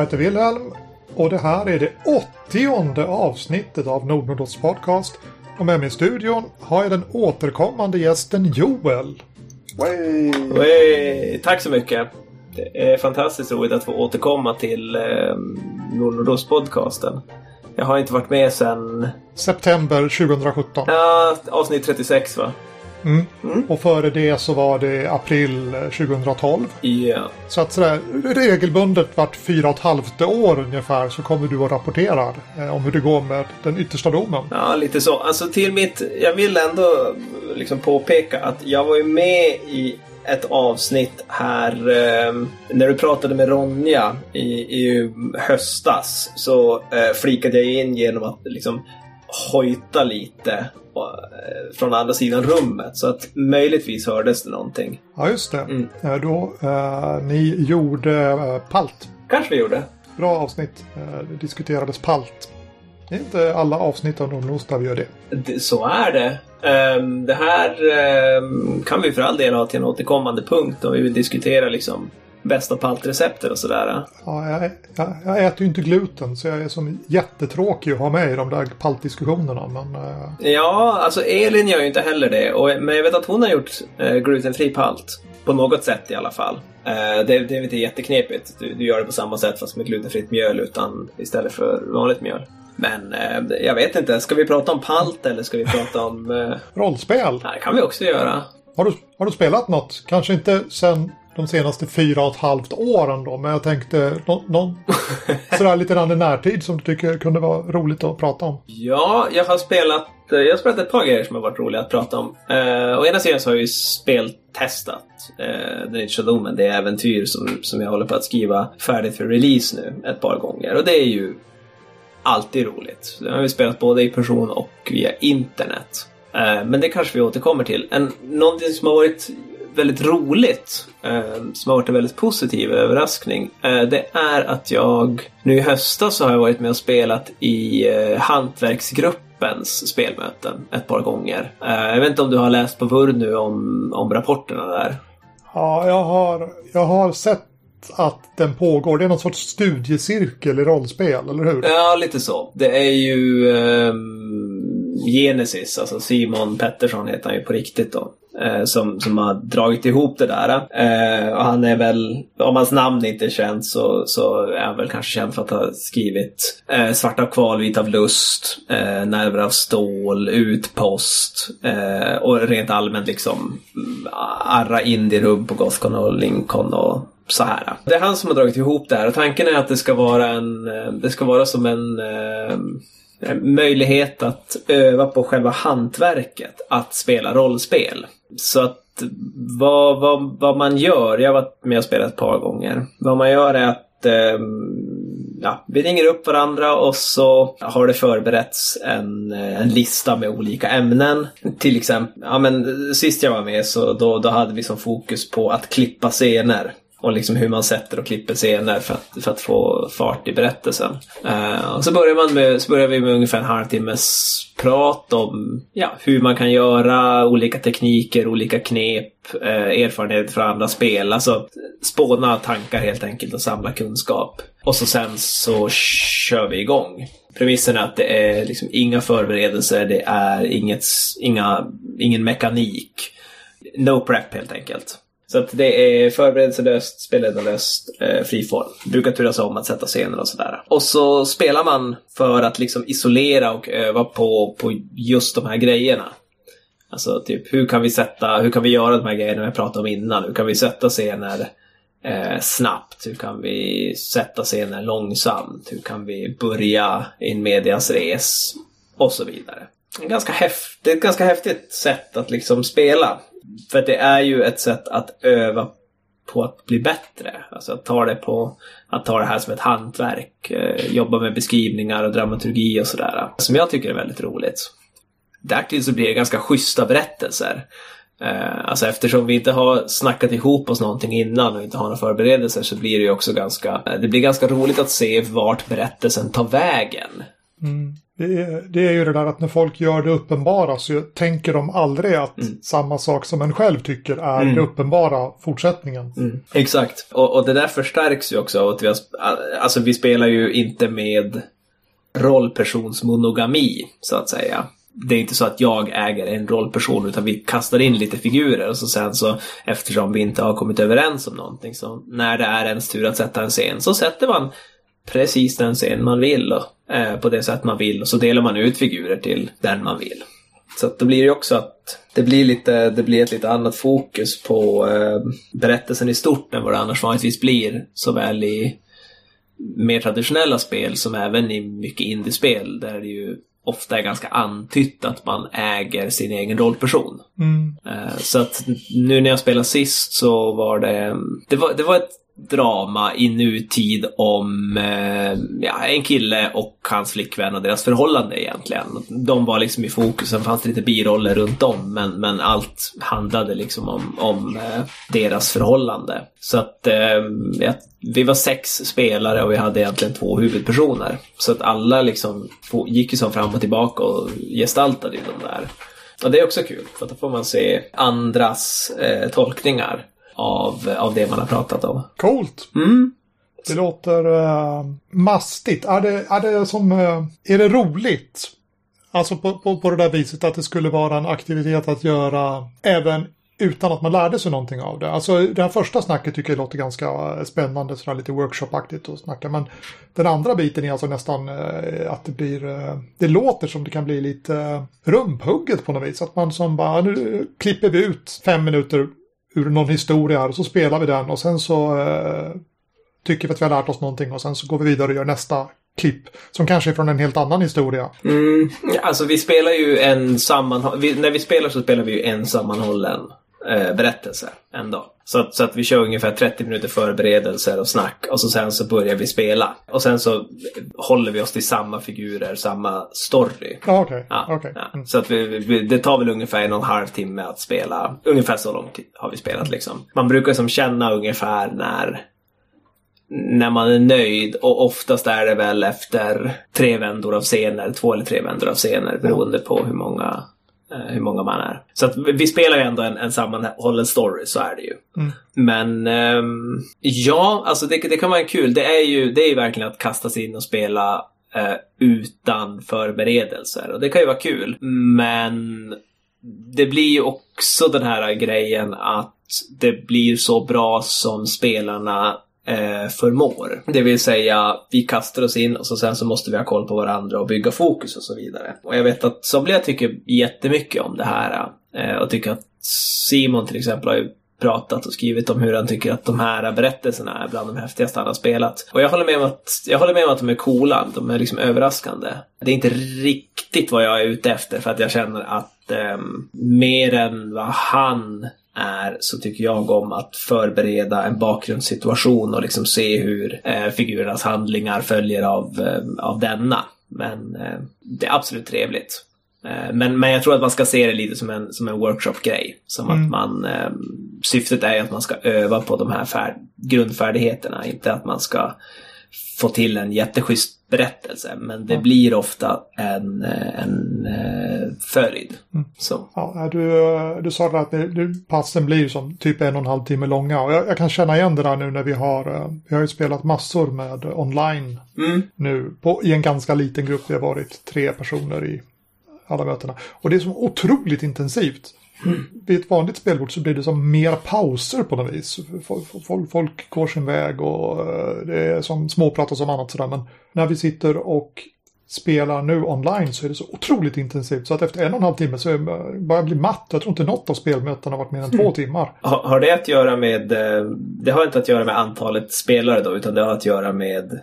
Jag heter Wilhelm och det här är det åttionde avsnittet av Nordnordots podcast. Och med mig i studion har jag den återkommande gästen Joel. Wey. Wey, tack så mycket. Det är fantastiskt roligt att få återkomma till eh, Nordnordots podcasten. Jag har inte varit med sedan September 2017. ja, avsnitt 36 va? Mm. Och före det så var det april 2012. Ja. Så att sådär regelbundet vart fyra och ett halvt år ungefär så kommer du och rapporterar eh, om hur det går med den yttersta domen. Ja, lite så. Alltså till mitt... Jag vill ändå liksom påpeka att jag var ju med i ett avsnitt här eh, när du pratade med Ronja i, i höstas. Så eh, flikade jag in genom att liksom hojta lite eh, från andra sidan rummet. Så att möjligtvis hördes det någonting. Ja, just det. Mm. Eh, Då, eh, ni gjorde eh, palt. Kanske vi gjorde. Bra avsnitt. Eh, det diskuterades palt. Det är inte alla avsnitt av Nordnost där vi gör det. Det, så är det. Ehm, det här ehm, kan vi för all del ha till en återkommande punkt om vi vill diskutera liksom bästa paltrecepter och sådär. Ja, jag, jag, jag äter ju inte gluten så jag är som jättetråkig att ha med i de där paltdiskussionerna. Men eh, Ja, alltså Elin gör ju inte heller det. Och, men jag vet att hon har gjort eh, glutenfri palt. På något sätt i alla fall. Eh, det, det är inte jätteknepigt. Du, du gör det på samma sätt fast med glutenfritt mjöl utan istället för vanligt mjöl. Men eh, jag vet inte, ska vi prata om palt eller ska vi prata om... Eh, rollspel. det kan vi också göra. Har du, har du spelat något? Kanske inte sen de senaste fyra och ett halvt åren då. Men jag tänkte någon, någon sådär lite grann i närtid som du tycker kunde vara roligt att prata om. Ja, jag har spelat eh, jag har spelat ett par grejer som har varit roliga att prata om. Uh, å ena sidan så har jag ju speltestat uh, Den yttersta domen, det äventyr som, som jag håller på att skriva färdigt för release nu ett par gånger. Och det är ju alltid roligt. Det har vi spelat både i person och via internet. Uh, men det kanske vi återkommer till. En, någonting som har varit väldigt roligt, eh, som har varit en väldigt positiv överraskning, eh, det är att jag nu i höstas så har jag varit med och spelat i eh, Hantverksgruppens spelmöten ett par gånger. Eh, jag vet inte om du har läst på Vurr nu om, om rapporterna där? Ja, jag har, jag har sett att den pågår. Det är någon sorts studiecirkel i rollspel, eller hur? Ja, lite så. Det är ju ehm, Genesis, alltså Simon Pettersson heter han ju på riktigt då. Eh, som, som har dragit ihop det där. Eh, och han är väl, om hans namn inte är känt så, så är han väl kanske känd för att ha skrivit eh, Svarta kval, Vit av lust, eh, Nerver av stål, Utpost eh, och rent allmänt liksom mm, Arra Indie-rubb på Gothcon och Lincoln och så här. Det är han som har dragit ihop det här och tanken är att det ska vara en, eh, det ska vara som en eh, möjlighet att öva på själva hantverket att spela rollspel. Så att vad, vad, vad man gör, jag har varit med och spelat ett par gånger. Vad man gör är att eh, ja, vi ringer upp varandra och så har det förberetts en, eh, en lista med olika ämnen. Till exempel, ja men sist jag var med så då, då hade vi som fokus på att klippa scener och liksom hur man sätter och klipper scener för att, för att få fart i berättelsen. Uh, och så börjar, man med, så börjar vi med ungefär en halvtimmes prat om ja, hur man kan göra, olika tekniker, olika knep, eh, uh, erfarenheter från andra spel. Alltså spåna tankar helt enkelt och samla kunskap. Och så sen så kör vi igång. Premissen är att det är liksom inga förberedelser, det är inget, inga, ingen mekanik. No prep helt enkelt. Så att det är förberedelselöst, spelledarlöst, eh, friform. Brukar turas om att sätta scener och sådär. Och så spelar man för att liksom isolera och öva på, på just de här grejerna. Alltså typ hur kan vi sätta, hur kan vi göra de här grejerna jag pratade om innan? Hur kan vi sätta scener eh, snabbt? Hur kan vi sätta scener långsamt? Hur kan vi börja in medias res? Och så vidare. Ganska häft, det är ett ganska häftigt sätt att liksom spela. För det är ju ett sätt att öva på att bli bättre. Alltså att ta det, på, att ta det här som ett hantverk. Eh, jobba med beskrivningar och dramaturgi och sådär. Som jag tycker är väldigt roligt. Därtill så blir det ganska schyssta berättelser. Eh, alltså eftersom vi inte har snackat ihop oss någonting innan och inte har några förberedelser så blir det ju också ganska, eh, det blir ganska roligt att se vart berättelsen tar vägen. Mm. Det är, det är ju det där att när folk gör det uppenbara så tänker de aldrig att Mm. samma sak som en själv tycker är Mm. det uppenbara fortsättningen. Mm, exakt. Och, och det där förstärks ju också av att vi har, alltså vi spelar ju inte med rollpersonsmonogami, så att säga. Det är inte så att jag äger en rollperson utan vi kastar in lite figurer och så sen så eftersom vi inte har kommit överens om någonting så när det är ens tur att sätta en scen så sätter man precis den scen man vill och, eh, på det sätt man vill och så delar man ut figurer till den man vill. Så att då blir det också att det blir, lite, det blir ett lite annat fokus på eh, berättelsen i stort än vad det annars vanligtvis blir. Såväl i mer traditionella spel som även i mycket indiespel där det ju ofta är ganska antytt att man äger sin egen rollperson. Mm. Eh, Så att nu när jag spelade sist så var det... Det var, det var ett drama i nutid om eh, ja, en kille och hans flickvän och deras förhållande egentligen. De var liksom i fokus, sen fanns det lite biroller runt om men, men allt handlade liksom om, om eh, deras förhållande. Så att eh, ja, vi var sex spelare och vi hade egentligen två huvudpersoner. Så att alla liksom gick ju som fram och tillbaka och gestaltade ju de där. Och det är också kul, för då får man se andras eh, tolkningar av, av det man har pratat om. Coolt! Mm. Det låter uh, mastigt. Är det, är det som... eh, är det roligt? Alltså på, på, på det där viset att det skulle vara en aktivitet att göra även utan att man lärde sig någonting av det. Alltså det här första snacket tycker jag låter ganska eh, spännande, sådär lite workshopaktigt att snacka. Men den andra biten är alltså nästan eh, att det blir, eh, det låter som det kan bli lite eh, rumphugget på något vis. Att man som bara, nu klipper vi ut fem minuter ur någon historia och så spelar vi den och sen så eh, tycker vi att vi har lärt oss någonting och sen så går vi vidare och gör nästa klipp som kanske är från en helt annan historia. Mm, alltså vi spelar ju en sammanhållen... När vi spelar så spelar vi ju en sammanhållen eh, berättelse ändå. Så att, så att vi kör ungefär 30 minuter förberedelser och snack och så sen så börjar vi spela. Och sen så håller vi oss till samma figurer, samma story. Ja, okej. Ja, okej. ja. Mm. Så att vi, vi, det tar väl ungefär en och en halv timme att spela. Ungefär så lång tid har vi spelat liksom. Man brukar som känna ungefär när när man är nöjd och oftast är det väl efter tre vändor av scener, två eller tre vändor av scener beroende på hur många, hur många man är. Så att vi spelar ju ändå en, en sammanhållen story, så är det ju. Mm. Men ehm, ja, alltså det, det kan vara kul. Det är ju, det är ju verkligen att kasta sig in och spela eh, utan förberedelser. Och det kan ju vara kul. Men det blir ju också den här grejen att det blir så bra som spelarna eh, förmår. Det vill säga, vi kastar oss in och så sen så måste vi ha koll på varandra och bygga fokus och så vidare. Och jag vet att somliga tycker jättemycket om det här eh, och tycker att Simon till exempel har ju pratat och skrivit om hur han tycker att de här berättelserna är bland de häftigaste han har spelat. Och jag håller med om att, jag håller med om att de är coola, de är liksom överraskande. Det är inte riktigt vad jag är ute efter för att jag känner att eh, mer än vad han är så tycker jag om att förbereda en bakgrundssituation och liksom se hur eh, figurernas handlingar följer av, eh, av denna. Men eh, det är absolut trevligt. Eh, Men, men jag tror att man ska se det lite som en, som en workshop-grej. Som Mm. att man, eh, syftet är att man ska öva på de här färd, grundfärdigheterna, inte att man ska få till en jätteschysst berättelse. Men det blir ofta en, eh, en eh, följd. Mm. Så. Ja, du, du sa att det, det, passen blir som typ en och en halv timme långa. Och jag, jag kan känna igen det där nu när vi har, eh, vi har ju spelat massor med online Mm. nu på, i en ganska liten grupp. Vi har varit tre personer i alla mötena. Och det är så otroligt intensivt. Vid ett vanligt spelbord så blir det som mer pauser på något vis. Folk, folk, går sin väg och eh, det är som småpratas om annat sådär. Men när vi sitter och spelar nu online så är det så otroligt intensivt. Så att efter en och en halv timme så börjar jag bli matt. Jag tror inte något av spelmötena har varit mer än två timmar. Har, har det att göra med... eh, Det har inte att göra med antalet spelare då, utan det har att göra med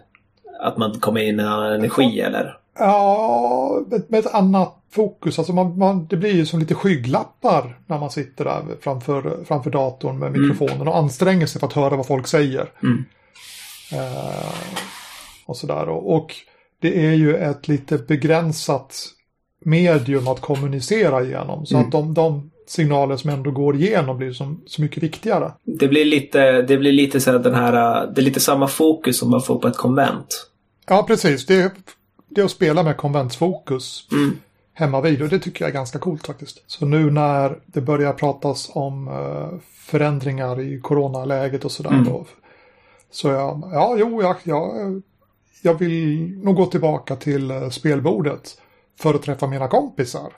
att man kommer in i en annan energi, eller? Ja, med, med ett annat fokus. Alltså man, man, det blir ju som lite skygglappar när man sitter där framför, framför datorn med mikrofonen och anstränger sig för att höra vad folk säger. Mm. Eh, och sådär. Och, och det är ju ett lite begränsat medium att kommunicera igenom. Så Mm. att de, de signaler som ändå går igenom blir som, så mycket viktigare. Det blir lite, det blir lite så här den här, det är lite samma fokus som man får på ett konvent. Ja, precis. Det, är att spela med konventsfokus Mm. hemma vid och det tycker jag är ganska coolt faktiskt. Så nu när det börjar pratas om eh, förändringar i coronaläget och sådär Mm. då. Så jag, ja, jo, jag, jag, jag vill nog gå tillbaka till eh, spelbordet för att träffa mina kompisar.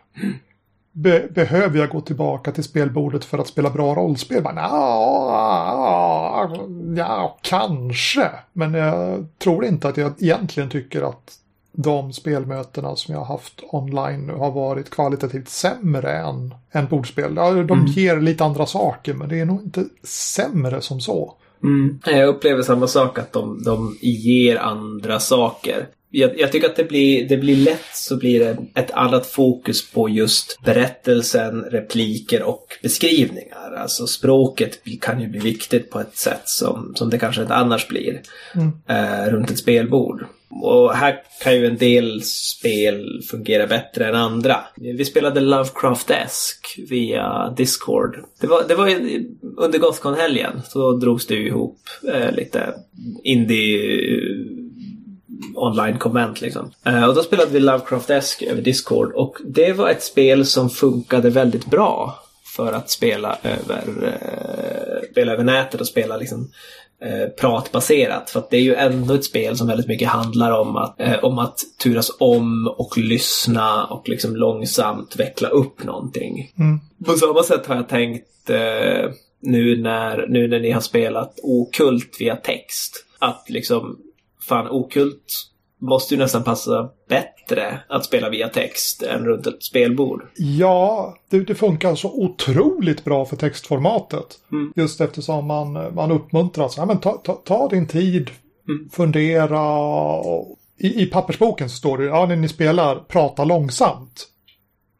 Be, behöver jag gå tillbaka till spelbordet för att spela bra rollspel? Ja, ja, kanske. Men jag tror inte att jag egentligen tycker att de spelmötena som jag har haft online nu har varit kvalitativt sämre än, än bordspel. Ja, de ger lite andra saker men det är nog inte sämre som så. Mm. Jag upplever samma sak, att de, de ger andra saker. Jag, jag tycker att det blir, det blir lätt så blir det ett annat fokus på just berättelsen, repliker och beskrivningar. Alltså språket kan ju bli viktigt på ett sätt som, som det kanske inte annars blir eh, runt ett spelbord. Och här kan ju en del spel fungera bättre än andra. Vi spelade Lovecraft-esk via Discord. Det var, det var ju under Gothcon-helgen. Så drogs det ju ihop eh, lite indie eh, online-konvent liksom. Eh, och då spelade vi Lovecraft-esk över Discord och det var ett spel som funkade väldigt bra för att spela över, eh, spela över nätet och spela liksom pratbaserat. För att det är ju ändå ett spel som väldigt mycket handlar om att, eh, om att turas om och lyssna och liksom långsamt veckla upp någonting. Mm. På samma sätt har jag tänkt eh, nu, när, nu när ni har spelat okult via text. Att liksom, fan okult måste ju nästan passa bättre att spela via text än runt ett spelbord. Ja, det, det funkar så otroligt bra för textformatet. Mm. Just eftersom man, man uppmuntras. Ja, men ta, ta, ta din tid, fundera. Och, i, I pappersboken så står det ja, när ni spelar, prata långsamt.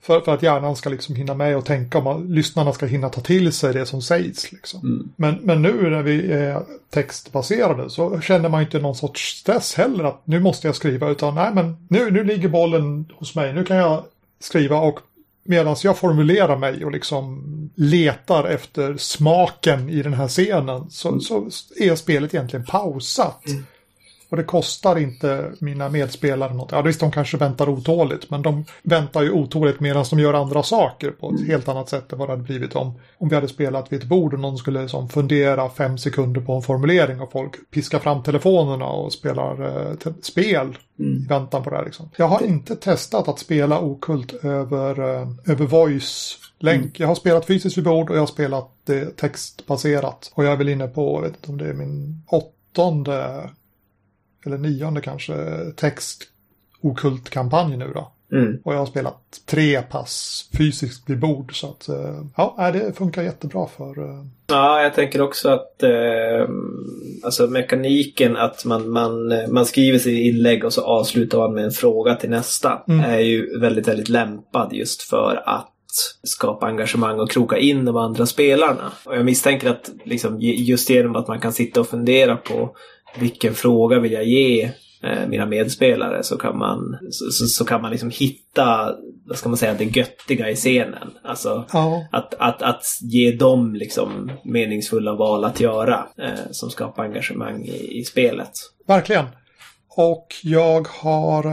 För, för att hjärnan ska liksom hinna med och tänka om att lyssnarna ska hinna ta till sig det som sägs. Liksom. Mm. Men, men nu när vi är textbaserade så känner man inte någon sorts stress heller att nu måste jag skriva utan nej men nu, nu ligger bollen hos mig. Nu kan jag skriva och medan jag formulerar mig och liksom letar efter smaken i den här scenen så, så är spelet egentligen pausat. Och det kostar inte mina medspelare något. Ja, visst, de kanske väntar otåligt, men de väntar ju otåligt medan de gör andra saker på ett helt annat sätt än vad det hade blivit om, om vi hade spelat vid ett bord och någon skulle liksom fundera fem sekunder på en formulering och folk piskar fram telefonerna och spelar eh, te- spel i väntan på det här. Liksom. Jag har inte testat att spela okult över, eh, över voice-länk. Jag har spelat fysiskt vid bord och jag har spelat det textbaserat. Och jag är väl inne på, jag vet inte om det är min åttonde eller nionde kanske, text okult kampanj nu då. Mm. Och jag har spelat tre pass fysiskt vid bord så att eh, ja, det funkar jättebra för eh, Ja, jag tänker också att eh, alltså mekaniken att man, man, man skriver sitt inlägg och så avslutar man med en fråga till nästa Mm. är ju väldigt, väldigt lämpad just för att skapa engagemang och kroka in de andra spelarna. Och jag misstänker att liksom, just genom att man kan sitta och fundera på vilken fråga vill jag ge eh, mina medspelare så kan man, så, så, så kan man liksom hitta, vad ska man säga, det göttiga i scenen. Alltså, ja, att, att, att ge dem liksom meningsfulla val att göra eh, som skapar engagemang i, i spelet. verkligen. Och jag har,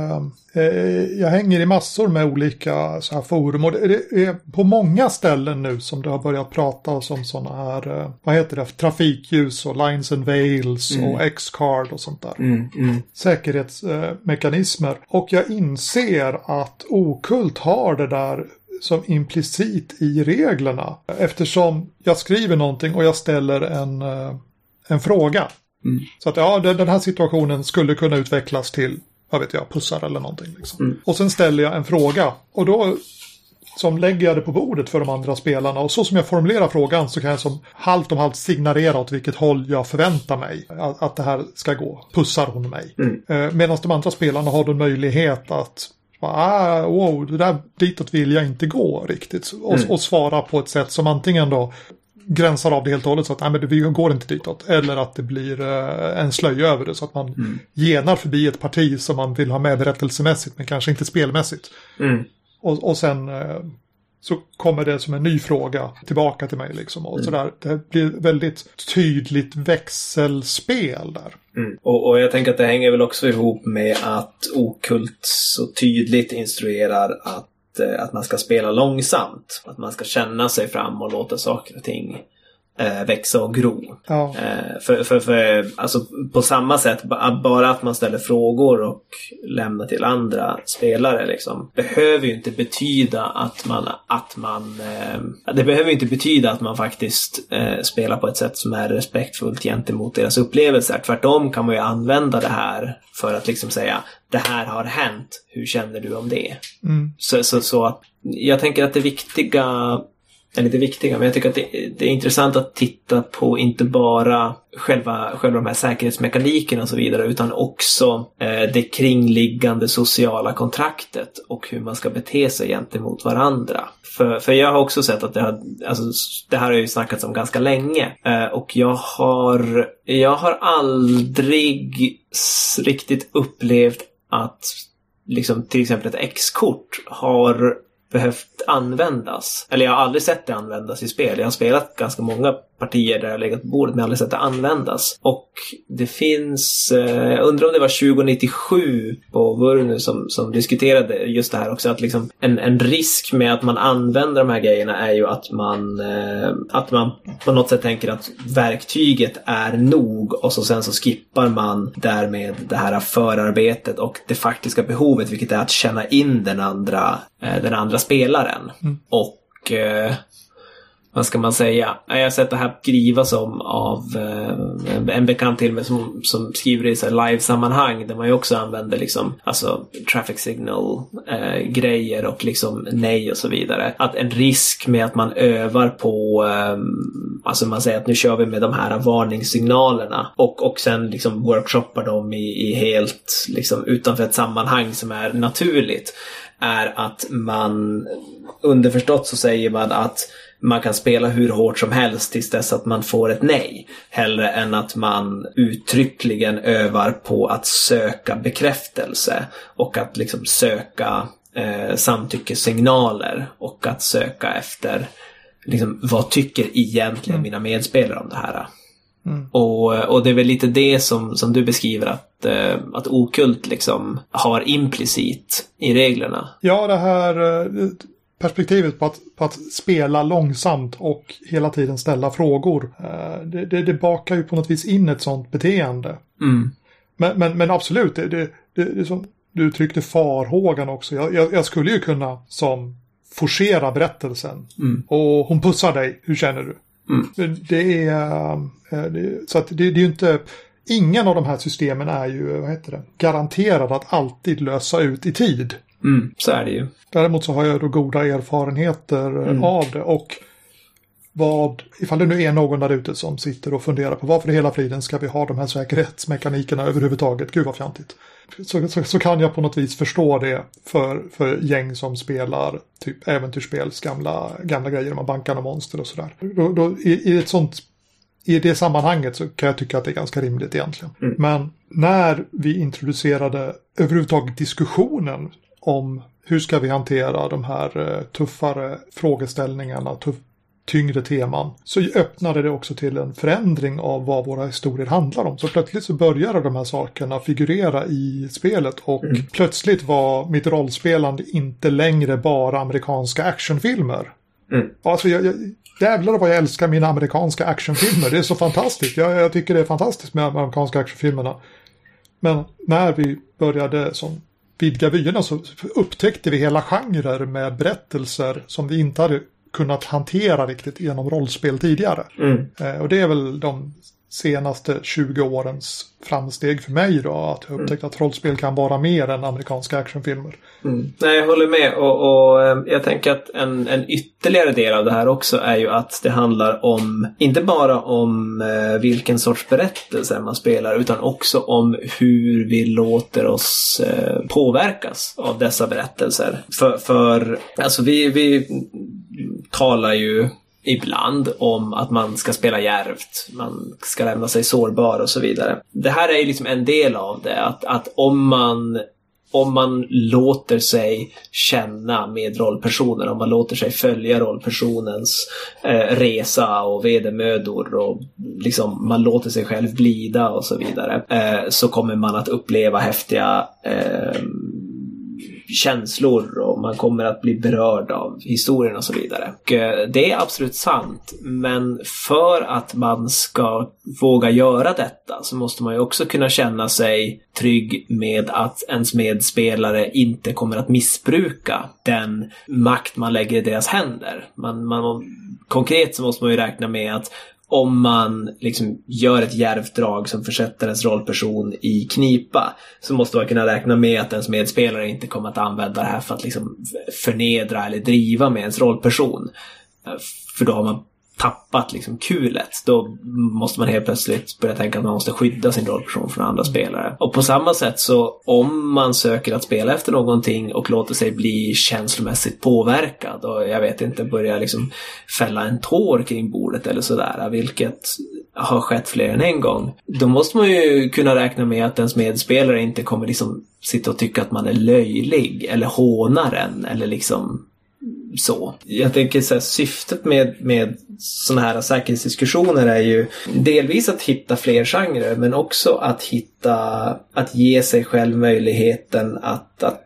eh, jag hänger i massor med olika så här forum och det, är på många ställen nu som det har börjat pratas om sådana här, eh, vad heter det, trafikljus och lines and veils och X-card och sånt där. säkerhetsmekanismer. Och jag inser att okult har det där som implicit i reglerna. Eftersom jag skriver någonting och jag ställer en, eh, en fråga. Så att ja, den här situationen skulle kunna utvecklas till, vad vet jag, pussar eller någonting. Liksom. Och sen ställer jag en fråga. Och då som lägger jag det på bordet för de andra spelarna. Och så som jag formulerar frågan så kan jag som halvt om halvt signalera åt vilket håll jag förväntar mig att, att det här ska gå. Pussar hon mig? Eh, Medan de andra spelarna har då möjlighet att Ah, wow, det där ditåt vill jag inte gå riktigt. Och, och svara på ett sätt som antingen då gränsar av det helt och hållet så att nej, men vi går inte ditåt. Eller att det blir eh, en slöja över det så att man genar förbi ett parti som man vill ha med berättelsemässigt men kanske inte spelmässigt. Mm. Och, och sen eh, så kommer det som en ny fråga tillbaka till mig liksom. Och mm. sådär. Det blir väldigt tydligt växelspel där. Mm. Och, och, jag tänker att det hänger väl också ihop med att Okult så tydligt instruerar att, Eh, att man ska spela långsamt. Att man ska känna sig fram och låta saker och ting växa och gro. Ja. Eh, för, för, för, alltså, på samma sätt, bara att man ställer frågor och lämnar till andra spelare liksom, behöver ju inte betyda att man, att man eh, det behöver ju inte betyda att man faktiskt eh, spelar på ett sätt som är respektfullt gentemot deras upplevelser. Tvärtom kan man ju använda det här för att liksom säga det här har hänt, hur känner du om det? Mm. Så, så, så att jag tänker att det viktiga är lite viktiga. Men jag tycker att det, det, är intressant att titta på inte bara själva, själva de här säkerhetsmekanikerna och så vidare utan också eh, det kringliggande sociala kontraktet och hur man ska bete sig gentemot varandra. För, för jag har också sett att det, har, alltså, det här har ju snackats om ganska länge eh, och jag har, jag har aldrig riktigt upplevt att liksom till exempel ett X-kort har behövt användas. Eller jag har aldrig sett det användas i spel. Jag har spelat ganska många partier där jag legat på bordet men aldrig sett det användas. Och det finns, eh, jag undrar om det var 2097 på Vurnu som, som diskuterade just det här också. Att liksom en, en risk med att man använder de här grejerna är ju att man, eh, att man på något sätt tänker att verktyget är nog och så sen så skippar man därmed det här förarbetet och det faktiska behovet vilket är att känna in den andra, eh, den andra spelaren. Mm. Och eh, vad ska man säga? Jag har sett det här skrivas om av eh, en bekant till mig som, som skriver i live-sammanhang där man ju också använder liksom, alltså traffic signal eh, grejer och liksom nej och så vidare. Att en risk med att man övar på, eh, alltså man säger att nu kör vi med de här varningssignalerna och, och sen liksom workshoppar dem i, i helt liksom utanför ett sammanhang som är naturligt är att man underförstått så säger man att man kan spela hur hårt som helst tills dess att man får ett nej. Hellre än att man uttryckligen övar på att söka bekräftelse och att liksom söka eh, samtyckessignaler och att söka efter liksom, vad tycker egentligen mm. mina medspelare om det här. Mm. Och, och det är väl lite det som, som du beskriver att, eh, att okult liksom har implicit i reglerna. Ja, det här eh, perspektivet på att, på att spela långsamt och hela tiden ställa frågor. Eh, det, det, det bakar ju på något vis in ett sånt beteende. Mm. Men, men, men, absolut, det, det, som du uttryckte farhågan också. Jag, jag, jag, skulle ju kunna som forcera berättelsen. Mm. Och hon pussar dig, hur känner du? Mm. Det är, eh, så att det, det är ju inte, ingen av de här systemen är ju, vad heter det, garanterad att alltid lösa ut i tid. Mm, så är det ju. Däremot så har jag då goda erfarenheter mm. av det och vad, ifall det nu är någon där ute som sitter och funderar på varför i hela friden ska vi ha de här säkerhetsmekanikerna överhuvudtaget, gud vad fjantigt. Så, så, så, kan jag på något vis förstå det för, för gäng som spelar typ äventyrsspels gamla, gamla grejer, man bankar och monster och sådär. Då, då, i, i, ett sånt, I det sammanhanget så kan jag tycka att det är ganska rimligt egentligen. Mm. Men när vi introducerade överhuvudtaget diskussionen om hur ska vi hantera de här eh, tuffare frågeställningarna, tuff, tyngre teman, så öppnade det också till en förändring av vad våra historier handlar om. Så plötsligt så började de här sakerna figurera i spelet och mm. plötsligt var mitt rollspelande inte längre bara amerikanska actionfilmer. Mm. Alltså, jag, jag, jävlar vad jag älskar mina amerikanska actionfilmer. Det är så fantastiskt. Jag, jag tycker det är fantastiskt med amerikanska actionfilmerna. Men när vi började som vidga vyerna så upptäckte vi hela genrer med berättelser som vi inte hade kunnat hantera riktigt genom rollspel tidigare. Mm. Eh, och det är väl de senaste 20 årens framsteg för mig då. Att jag upptäckt mm. att rollspel kan vara mer än amerikanska actionfilmer. Mm. Nej, jag håller med och, och eh, jag tänker att en, en, ytterligare del av det här också är ju att det handlar om, inte bara om eh, vilken sorts berättelse man spelar utan också om hur vi låter oss eh, påverkas av dessa berättelser. För, för alltså vi, vi talar ju ibland om att man ska spela järvt, man ska lämna sig sårbar och så vidare. Det här är ju liksom en del av det, att, att om man om man låter sig känna med rollpersonen, om man låter sig följa rollpersonens eh, resa och vedermödor och liksom man låter sig själv glida och så vidare, eh, så kommer man att uppleva häftiga eh, känslor och man kommer att bli berörd av historien och så vidare. Och eh, det är absolut sant, men för att man ska våga göra detta så måste man ju också kunna känna sig trygg med att ens medspelare inte kommer att missbruka den makt man lägger i deras händer. Man, man, konkret så måste man ju räkna med att om man liksom gör ett djärvt drag som försätter ens rollperson i knipa så måste man kunna räkna med att ens medspelare inte kommer att använda det här för att liksom förnedra eller driva med ens rollperson. Eh, för då har man tappat liksom kulet, då måste man helt plötsligt börja tänka att man måste skydda sin rollperson från andra spelare. Och på samma sätt så om man söker att spela efter någonting och låter sig bli känslomässigt påverkad och jag vet inte, börja liksom fälla en tår kring bordet eller sådär, vilket har skett fler än en gång. Då måste man ju kunna räkna med att ens medspelare inte kommer liksom sitta och tycka att man är löjlig eller hånar en eller liksom så. Jag tänker så här, syftet med, med sådana här säkerhetsdiskussioner är ju delvis att hitta fler genrer men också att hitta, att ge sig själv möjligheten att, att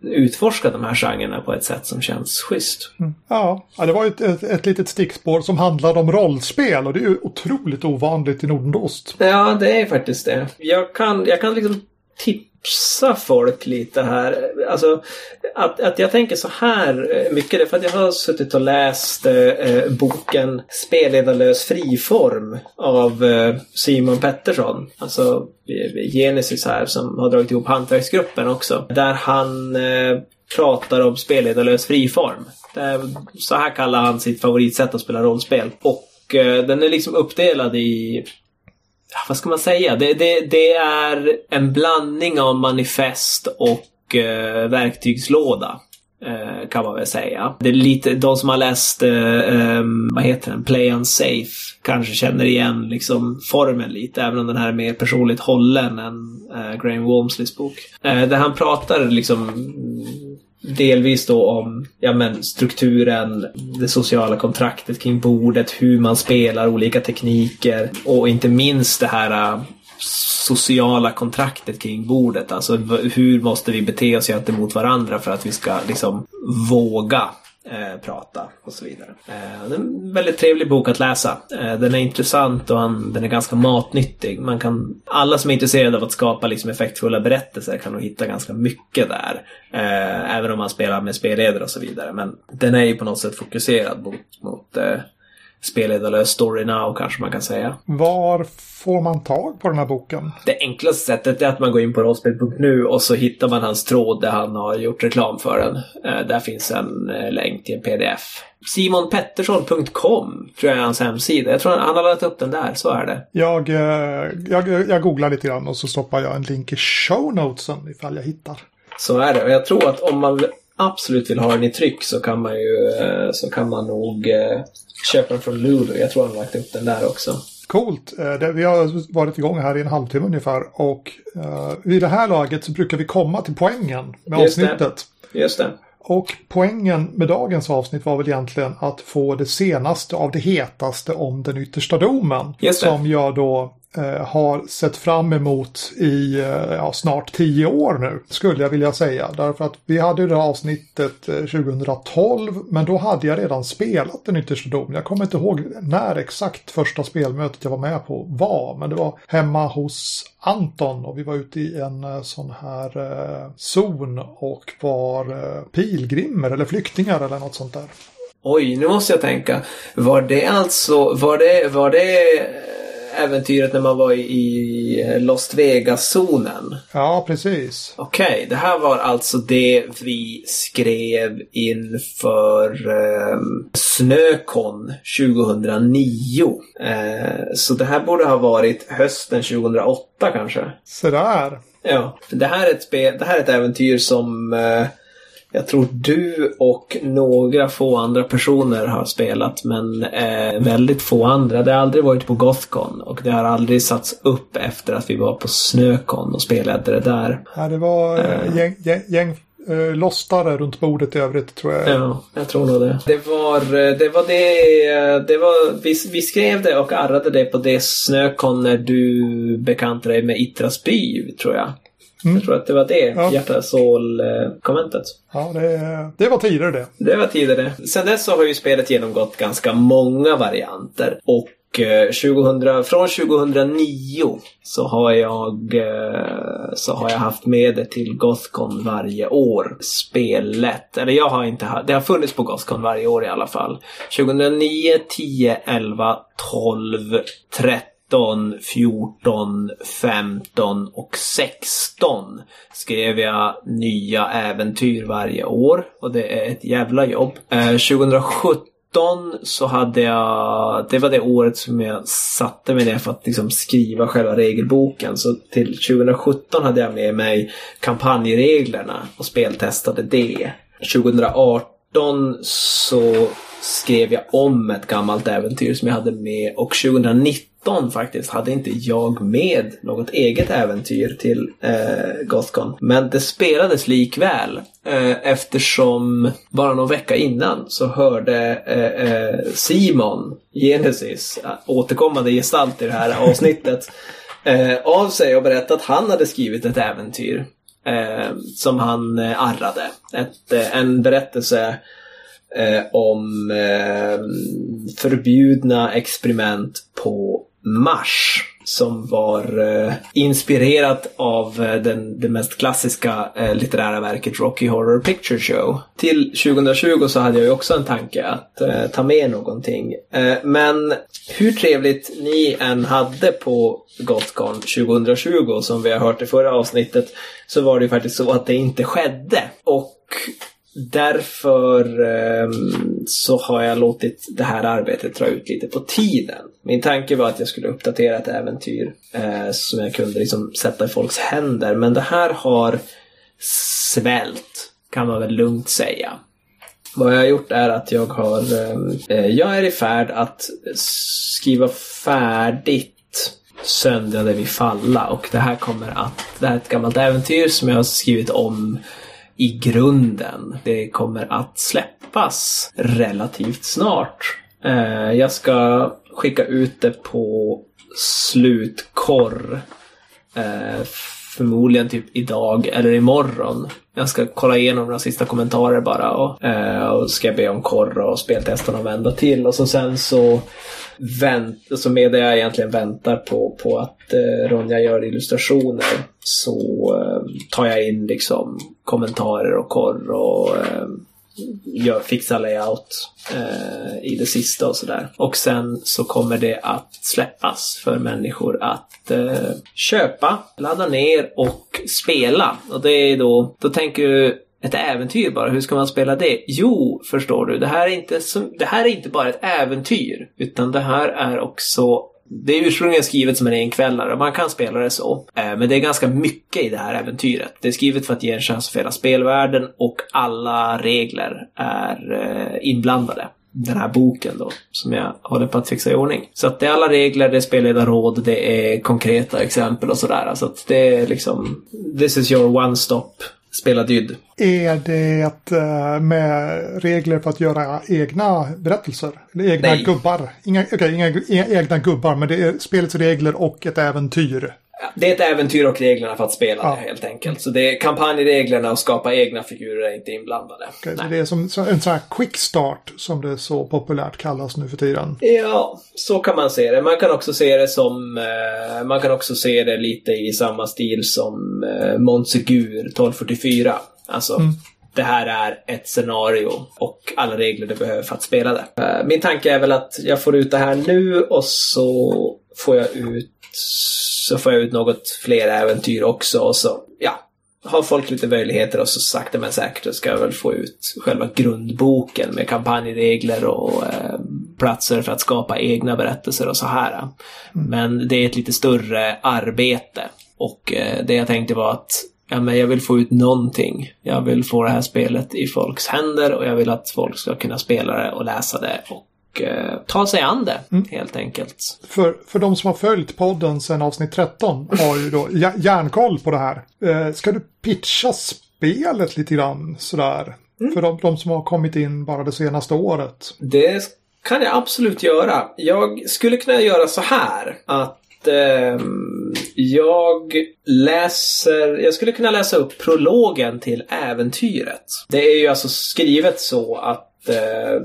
utforska de här genrerna på ett sätt som känns schysst. Mm. Ja, det var ett, ett, ett litet stickspår som handlade om rollspel och det är ju otroligt ovanligt i Nordost. Ja, det är faktiskt det. Jag kan, jag kan liksom tipsa folk lite här. Alltså, att, att jag tänker så här eh, mycket, det är för att jag har suttit och läst eh, eh boken Spelledarlös friform av eh, Simon Pettersson. Alltså eh, Genesis här som har dragit ihop hantverksgruppen också. Där han eh, pratar om spelledarlös friform. Är, så här kallar han sitt favoritsätt att spela rollspel. Och eh, den är liksom uppdelad i vad ska man säga? Det, det, det är en blandning av manifest och eh, verktygslåda. Eh, kan man väl säga. Det är lite, de som har läst, eh, eh, vad heter den, Play Unsafe kanske känner igen liksom formen lite, även om den här är mer personligt hållen än eh, Graham Walmsleys bok. Eh, där han pratar liksom delvis då om ja, men, strukturen, det sociala kontraktet kring bordet, hur man spelar olika tekniker och inte minst det här äh, sociala kontraktet kring bordet. Alltså hur måste vi bete oss gentemot varandra för att vi ska liksom våga eh, prata och så vidare. Eh, det är en väldigt trevlig bok att läsa. Eh, den är intressant och han, den är ganska matnyttig. Man kan, alla som är intresserade av att skapa liksom effektfulla berättelser kan nog hitta ganska mycket där. Eh, även om man spelar med spelledare och så vidare. Men den är ju på något sätt fokuserad mot, mot eh, spelledarlös story now kanske man kan säga. Var får man tag på den här boken? Det enklaste sättet är att man går in på rollspel.nu och så hittar man hans tråd där han har gjort reklam för den. Eh, där finns en eh, länk till en pdf. Simonpettersson.com tror jag är hans hemsida. Jag tror han har laddat upp den där, så är det. Jag, eh, jag, jag googlar lite grann och så stoppar jag en länk i show notesen ifall jag hittar. Så är det. Och jag tror att om man absolut vill ha den i tryck så kan man ju så kan man nog köpa den från Lulu. Jag tror han har lagt upp den där också. Coolt. Eh, vi har varit igång här i en halvtimme ungefär och vid det här laget så brukar vi komma till poängen med Just avsnittet. Det. Just det. Och poängen med dagens avsnitt var väl egentligen att få det senaste av det hetaste om den yttersta domen. Som jag då eh, har sett fram emot i eh, ja, snart tio år nu, skulle jag vilja säga. Därför att vi hade ju det här avsnittet eh, 2012, men då hade jag redan spelat den yttersta domen. Jag kommer inte ihåg när exakt första spelmötet jag var med på var, men det var hemma hos Anton och vi var ute i en eh, sån här eh, zon och var eh, pilgrimer eller flyktingar eller något sånt där. Oj, nu måste jag tänka. Var det alltså, var det, var det äventyret när man var i Lost Vegas-zonen. Ja, precis. Okej, okay, det här var alltså det vi skrev inför eh, Snökon 2009. Eh, så det här borde ha varit hösten 2008 kanske. Så där. Ja, det här är ett, spel, det här är ett äventyr som eh, jag tror du och några få andra personer har spelat men eh, väldigt få andra. Det har aldrig varit på Gothcon och det har aldrig satts upp efter att vi var på Snöcon och spelade det där. Ja, det var eh, gäng, gäng, gäng eh, lostare runt bordet i övrigt tror jag. Ja, jag tror nog det. Det var eh, det, var det, det var, vi, vi skrev det och arrade det på det Snöcon när du bekantade dig med Itras by, tror jag. Mm. Jag tror att det var det, ja. hjärta-sål-kommentet. Ja, det, det var tidigare det. Det var tidigare. Sen dess så har ju spelet genomgått ganska många varianter. Och 2000, eh, från 2009 så har jag eh, så har jag haft med det till Gothcon varje år. Spelet, eller jag har inte haft, det har funnits på Gothcon varje år i alla fall. 2009, 10, 11, 12, 13 13, 14, 15 och 16 skrev jag nya äventyr varje år. Och det är ett jävla jobb. Eh, 2017 så hade jag, det var det året som jag satte mig ner för att liksom skriva själva regelboken. Så till 2017 hade jag med mig kampanjreglerna och speltestade det. 2018 så skrev jag om ett gammalt äventyr som jag hade med och 2019 faktiskt hade inte jag med något eget äventyr till eh, Gothcon. Men det spelades likväl eh, eftersom bara någon vecka innan så hörde eh, eh Simon Genesis, eh, återkommande gestalt i det här avsnittet, eh, av sig och berättade att han hade skrivit ett äventyr eh, som han eh, arrade. Ett, en berättelse eh, om eh, förbjudna experiment på Mars som var eh, inspirerat av eh, den, det mest klassiska eh, litterära verket Rocky Horror Picture Show. Till 2020 så hade jag ju också en tanke att eh, ta med någonting. Eh, men hur trevligt ni än hade på Gothcon 2020 som vi har hört i förra avsnittet så var det ju faktiskt så att det inte skedde. Och Därför eh, så har jag låtit det här arbetet dra ut lite på tiden. Min tanke var att jag skulle uppdatera ett äventyr eh, som jag kunde liksom sätta i folks händer. Men det här har svält, kan man väl lugnt säga. Vad jag har gjort är att jag har... Ehm, eh, jag är i färd att skriva färdigt Söndrade vi falla och det här kommer att... Det här är ett gammalt äventyr som jag har skrivit om i grunden. Det kommer att släppas relativt snart. Eh, jag ska skicka ut det på slutkorr. Eh, förmodligen typ idag eller imorgon. Jag ska kolla igenom några sista kommentarer bara och, eh, och ska be om korr och speltestarna vända till. Och så sen så vänt, så medan jag egentligen väntar på, på att eh, Ronja gör illustrationer så eh, tar jag in liksom kommentarer och korr och eh, gör, fixar layout eh, i det sista och sådär. Och sen så kommer det att släppas för människor att eh, köpa, ladda ner och spela. Och det är då, då tänker du ett äventyr bara. Hur ska man spela det? Jo, förstår du, det här är inte, som, det här är inte bara ett äventyr. Utan det här är också det är ursprungligen skrivet som en enkvällare och man kan spela det så. Eh, men det är ganska mycket i det här äventyret. Det är skrivet för att ge en chans för hela spelvärlden och alla regler är eh, inblandade den här boken då, som jag håller på att fixa i ordning. Så att det är alla regler, det är spelledarråd, det är konkreta exempel och sådär. Så att det är liksom, this is your one stop spela dyd. Är det uh, med regler för att göra egna berättelser? Eller egna Nej. gubbar? Inga, okay, inga, inga egna gubbar, men det är spelets regler och ett äventyr. Det är ett äventyr och reglerna för att spela ja. det helt enkelt. Så det är kampanjreglerna och skapa egna figurer är inte inblandade. Okay, det är som en sån här quick start som det så populärt kallas nu för tiden. Ja, så kan man se det. Man kan också se det som eh, Man kan också se det lite i samma stil som eh, Montsegur 1244. Alltså mm. Det här är ett scenario och alla regler du behöver för att spela det. Eh, min tanke är väl att jag får ut det här nu och så får jag ut så får jag ut något fler äventyr också och så, ja, har folk lite möjligheter och så sakta men säkert ska jag väl få ut själva grundboken med kampanjregler och eh, platser för att skapa egna berättelser och så här. Mm. Men det är ett lite större arbete och eh, det jag tänkte var att ja, men jag vill få ut någonting. Jag vill få det här spelet i folks händer och jag vill att folk ska kunna spela det och läsa det och eh, ta sig an det mm. helt enkelt. För, för de som har följt podden sedan avsnitt 13 har ju då järnkoll på det här. Eh, ska du pitcha spelet lite grann sådär? Mm. För de, de som har kommit in bara det senaste året. Det kan jag absolut göra. Jag skulle kunna göra så här att eh, jag läser, jag skulle kunna läsa upp prologen till äventyret. Det är ju alltså skrivet så att eh,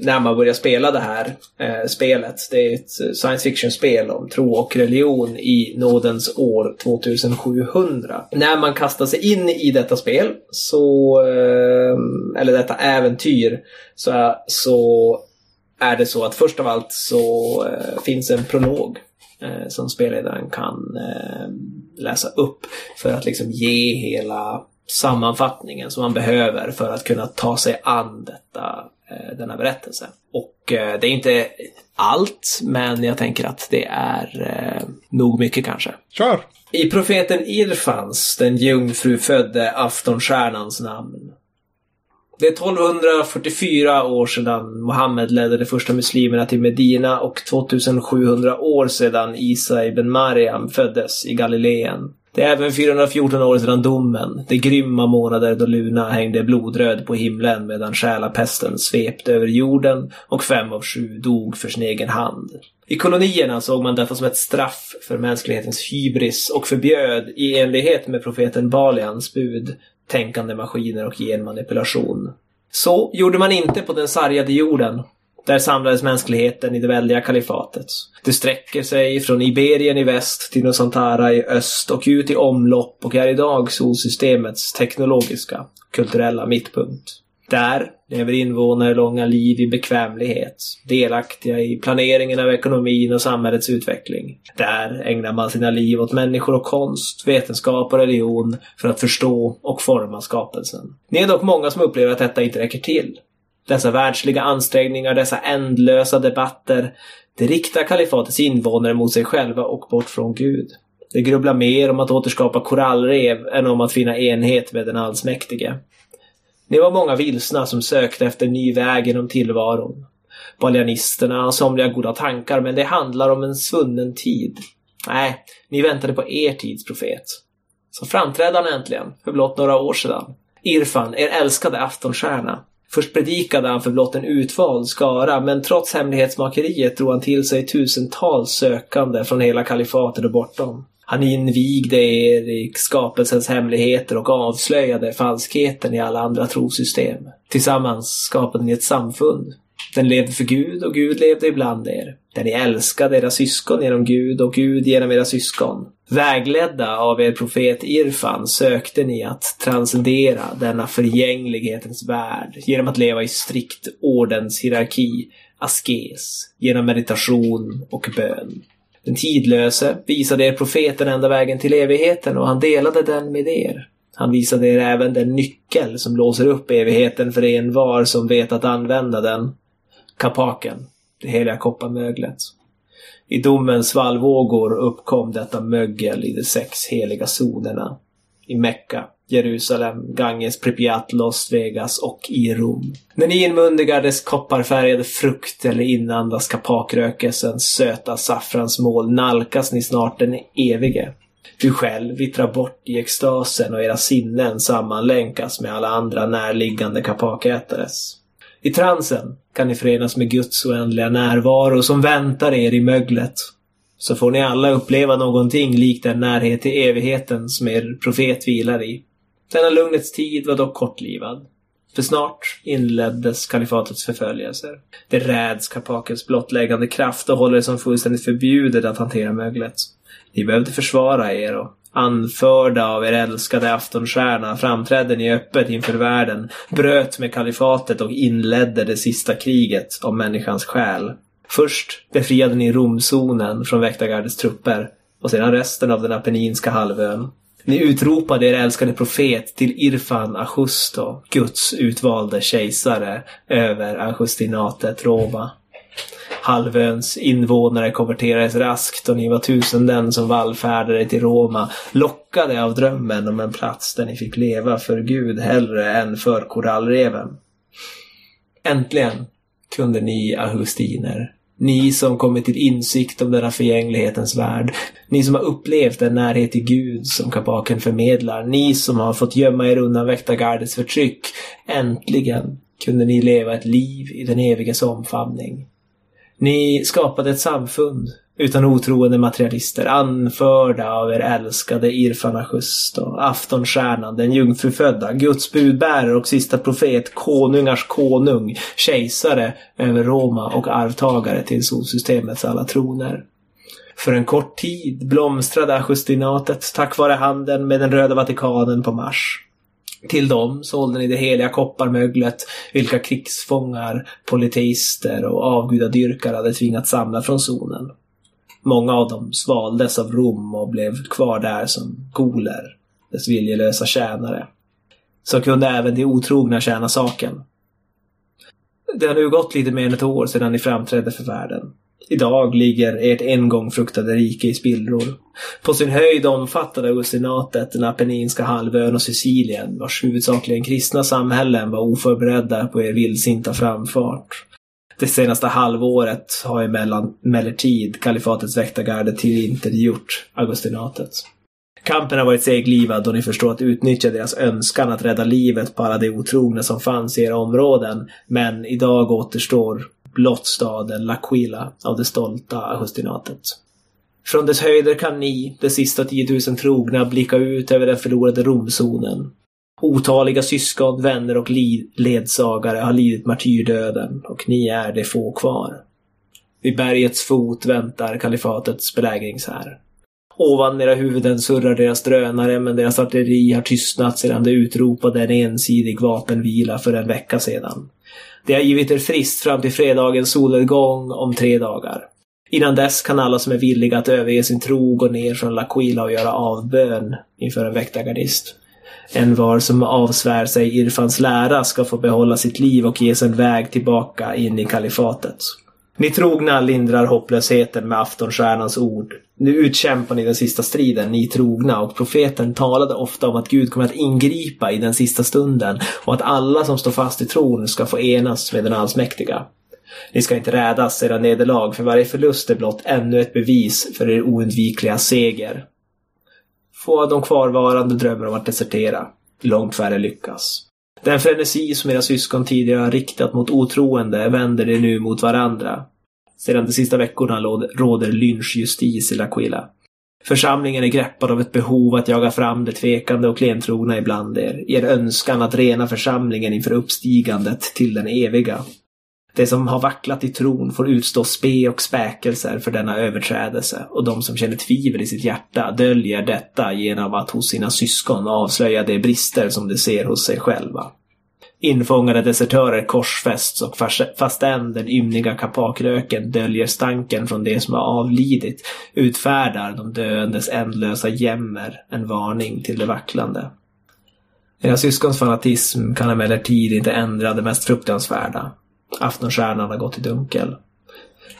när man börjar spela det här eh, spelet, det är ett science fiction-spel om tro och religion i nådens år 2700. När man kastar sig in i detta spel, så, eh, eller detta äventyr, så, så är det så att först av allt så eh, finns en prolog eh, som spelledaren kan eh, läsa upp för att liksom ge hela sammanfattningen som man behöver för att kunna ta sig an detta, eh, denna berättelse. Och eh, det är inte allt, men jag tänker att det är eh, nog mycket kanske. Kör! I profeten Irfans, den jungfrufödde aftonstjärnans namn, det är 1244 år sedan Mohammed ledde de första muslimerna till Medina och 2700 år sedan Isa ibn Mariam föddes i Galileen. Det är även 414 år sedan domen, de grymma månader då Luna hängde blodröd på himlen medan själapesten svepte över jorden och fem av sju dog för sin egen hand. I kolonierna såg man detta som ett straff för mänsklighetens hybris och förbjöd, i enlighet med profeten Balians bud, tänkande maskiner och genmanipulation. Så gjorde man inte på den sargade jorden. Där samlades mänskligheten i det väldiga kalifatet. Det sträcker sig från Iberien i väst till Nusantara i öst och ut i omlopp och är idag solsystemets teknologiska, kulturella mittpunkt. Där lever invånare långa liv i bekvämlighet, delaktiga i planeringen av ekonomin och samhällets utveckling. Där ägnar man sina liv åt människor och konst, vetenskap och religion för att förstå och forma skapelsen. Ni är dock många som upplever att detta inte räcker till. Dessa världsliga ansträngningar, dessa ändlösa debatter, det riktar kalifatets invånare mot sig själva och bort från Gud. Det grubblar mer om att återskapa korallrev än om att finna enhet med den allsmäktige. Det var många vilsna som sökte efter ny väg genom tillvaron. Balianisterna har somliga goda tankar, men det handlar om en svunnen tid. Nej, ni väntade på er tids profet. Så framträdde han äntligen, för blott några år sedan. Irfan, er älskade aftonstjärna. Först predikade han för blott en utvald skara, men trots hemlighetsmakeriet drog han till sig tusentals sökande från hela kalifatet och bortom. Han invigde er i skapelsens hemligheter och avslöjade falskheten i alla andra trosystem. Tillsammans skapade ni ett samfund. Den levde för Gud och Gud levde ibland er. Där ni älskade era syskon genom Gud och Gud genom era syskon. Vägledda av er profet Irfan sökte ni att transcendera denna förgänglighetens värld genom att leva i strikt ordens hierarki, askes, genom meditation och bön. Den tidlöse visade er profeten enda vägen till evigheten och han delade den med er. Han visade er även den nyckel som låser upp evigheten för en var som vet att använda den. Kapaken, det heliga kopparmöglet. I domens svallvågor uppkom detta mögel i de sex heliga zonerna. I Mekka, Jerusalem, Ganges, Pripyat, Las Vegas och i Rom. När ni inmundigar dess kopparfärgade frukt eller inandas kapakrökelsens söta saffransmål nalkas ni snart den evige. Du själv vittrar bort i extasen och era sinnen sammanlänkas med alla andra närliggande kapakätares. I transen kan ni förenas med Guds oändliga närvaro som väntar er i möglet så får ni alla uppleva någonting likt den närhet till evigheten som er profet vilar i. Denna lugnets tid var dock kortlivad. För snart inleddes kalifatets förföljelser. Det räds kapakens blottläggande kraft och håller det som fullständigt förbjudet att hantera möglet. Ni behövde försvara er och anförda av er älskade aftonstjärna framträdde ni öppet inför världen, bröt med kalifatet och inledde det sista kriget om människans själ. Först befriade ni Romzonen från väktargardets trupper och sedan resten av den apenninska halvön. Ni utropade er älskade profet till Irfan Ajusto, Guds utvalde kejsare över Augustinatet Roma. Halvöns invånare konverterades raskt och ni var tusenden som vallfärdade till Roma, lockade av drömmen om en plats där ni fick leva för Gud hellre än för korallreven. Äntligen kunde ni augustiner ni som kommit till insikt om denna förgänglighetens värld. Ni som har upplevt den närhet till Gud som Kabaken förmedlar. Ni som har fått gömma er undan väktargardets förtryck. Äntligen kunde ni leva ett liv i den eviges omfamning. Ni skapade ett samfund utan otroende materialister, anförda av er älskade Irfan Ashust och aftonstjärnan, den jungfrufödda, Guds budbärare och sista profet, konungars konung, kejsare över Roma och arvtagare till solsystemets alla troner. För en kort tid blomstrade Ashustinatet tack vare handeln med den röda Vatikanen på Mars. Till dem sålde ni det heliga kopparmöglet, vilka krigsfångar, polyteister och avgudadyrkare hade tvingats samla från zonen. Många av dem svaldes av Rom och blev kvar där som goler, dess viljelösa tjänare. Så kunde även de otrogna tjäna saken. Det har nu gått lite mer än ett år sedan ni framträdde för världen. Idag ligger ert en gång fruktade rike i spillror. På sin höjd omfattade augustinatet den apenninska halvön och Sicilien, vars huvudsakligen kristna samhällen var oförberedda på er vildsinta framfart. Det senaste halvåret har emellertid kalifatets väktargarde tillintetgjort augustinatet. Kampen har varit seglivad och ni förstår att utnyttja deras önskan att rädda livet på alla de otrogna som fanns i era områden. Men idag återstår blott staden L'Aquila av det stolta augustinatet. Från dess höjder kan ni, de sista 10 000 trogna, blicka ut över den förlorade Romzonen. Otaliga syskon, vänner och ledsagare har lidit martyrdöden och ni är de få kvar. Vid bergets fot väntar kalifatets belägringshär. Ovan era huvuden surrar deras drönare men deras artilleri har tystnat sedan de utropade en ensidig vapenvila för en vecka sedan. De har givit er frist fram till fredagens solnedgång om tre dagar. Innan dess kan alla som är villiga att överge sin tro gå ner från L'Aquila och göra avbön inför en väktargardist. En var som avsvär sig Irfans lära ska få behålla sitt liv och ges en väg tillbaka in i kalifatet. Ni trogna lindrar hopplösheten med aftonstjärnans ord. Nu utkämpar ni den sista striden, ni trogna, och profeten talade ofta om att Gud kommer att ingripa i den sista stunden och att alla som står fast i tron ska få enas med den allsmäktiga. Ni ska inte rädas era nederlag, för varje förlust är blott ännu ett bevis för er oundvikliga seger. Få av de kvarvarande drömmer om att desertera. Långt färre lyckas. Den frenesi som era syskon tidigare har riktat mot otroende vänder de nu mot varandra. Sedan de sista veckorna råder lynchjustis i L'Aquila. Församlingen är greppad av ett behov att jaga fram det tvekande och klentrogna ibland er. Er önskan att rena församlingen inför uppstigandet till den eviga. De som har vacklat i tron får utstå spe och späkelser för denna överträdelse och de som känner tvivel i sitt hjärta döljer detta genom att hos sina syskon avslöja de brister som de ser hos sig själva. Infångade desertörer korsfästs och fastän den ymniga kapakröken döljer stanken från det som har avlidit utfärdar de döendes ändlösa jämmer en varning till de vacklande. Era syskons fanatism kan emellertid inte ändra det mest fruktansvärda. Aftonstjärnan har gått i dunkel.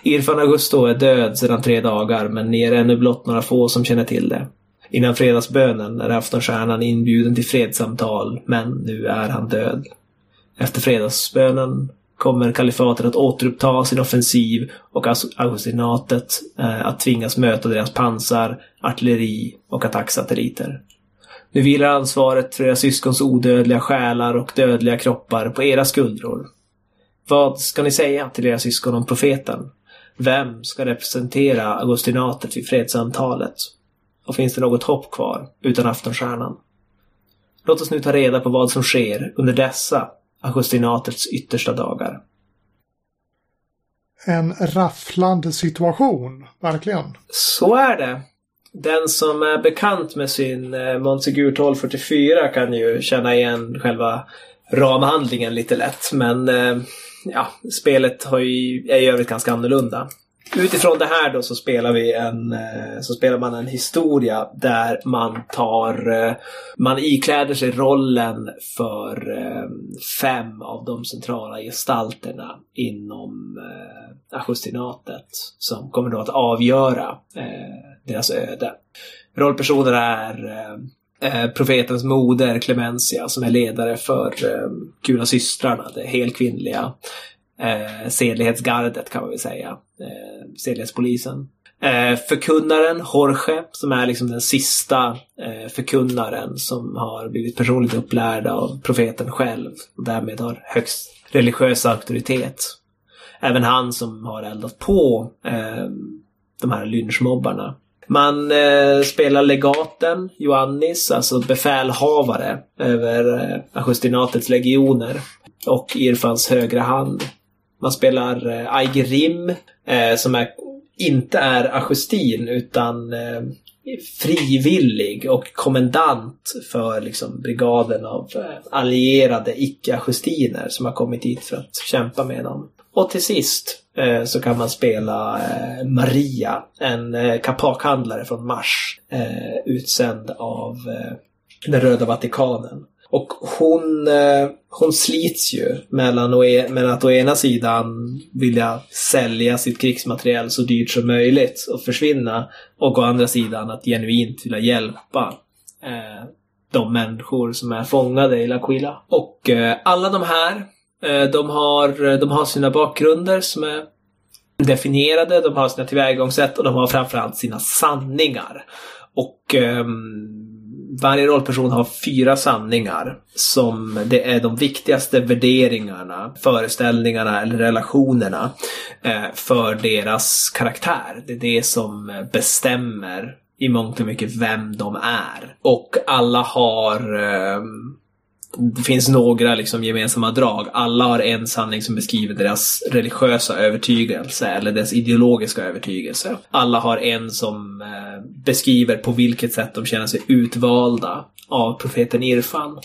Irfan Augusto är död sedan tre dagar, men ni är ännu blott några få som känner till det. Innan fredagsbönen är aftonstjärnan inbjuden till fredssamtal, men nu är han död. Efter fredagsbönen kommer kalifatet att återuppta sin offensiv och augustinatet eh, att tvingas möta deras pansar, artilleri och attacksatelliter. Nu vilar ansvaret för era syskons odödliga själar och dödliga kroppar på era skuldror. Vad ska ni säga till era syskon om profeten? Vem ska representera augustinatet vid fredssamtalet? Och finns det något hopp kvar utan aftonstjärnan? Låt oss nu ta reda på vad som sker under dessa augustinatets yttersta dagar. En rafflande situation, verkligen. Så är det. Den som är bekant med sin eh, Montsegur 1244 kan ju känna igen själva ramhandlingen lite lätt. Men eh, ja, spelet har ju, är i övrigt ganska annorlunda. utifrån det här då så spelar vi en, eh, så spelar man en historia där man tar, eh, man ikläder sig rollen för eh, fem av de centrala gestalterna inom Augustinatet som kommer då att avgöra deras öde. Rollpersonerna är Eh, profetens moder Clemencia som är ledare för eh, Gula systrarna, det helkvinnliga eh, sedlighetsgardet kan man väl säga. Eh, sedlighetspolisen. Eh, förkunnaren Jorge, som är liksom den sista eh, förkunnaren som har blivit personligt upplärd av profeten själv och därmed har högst religiös auktoritet. Även han som har eldat på eh, de här lynchmobbarna. Man eh, spelar legaten, Joannis, alltså befälhavare över eh, Augustinatets legioner. Och Irfans högra hand. Man spelar eh, Aigerim eh, som är, inte är Augustin utan eh, frivillig och kommendant för liksom, brigaden av eh, allierade icke-ajustiner som har kommit dit för att kämpa med dem. Och till sist eh, så kan man spela eh, Maria, en eh, kapakhandlare från Mars, eh, utsänd av eh, den Röda Vatikanen. Och hon, eh, hon slits ju mellan, e, mellan att å ena sidan vilja sälja sitt krigsmateriel så dyrt som möjligt och försvinna. Och å andra sidan att genuint vilja hjälpa eh, de människor som är fångade i L'Aquila. Och eh, alla de här, Eh, de, har, eh, de har sina bakgrunder som är definierade, de har sina tillvägagångssätt och de har framförallt sina sanningar. Och um, varje rollperson har fyra sanningar som det är de viktigaste värderingarna, föreställningarna eller relationerna eh, för deras karaktär. Det är det som bestämmer i mångt och mycket vem de är. Och alla har eh, det finns några liksom gemensamma drag. Alla har en sanning som beskriver deras religiösa övertygelse eller deras ideologiska övertygelse. Alla har en som eh, beskriver på vilket sätt de känner sig utvalda av profeten Irfan.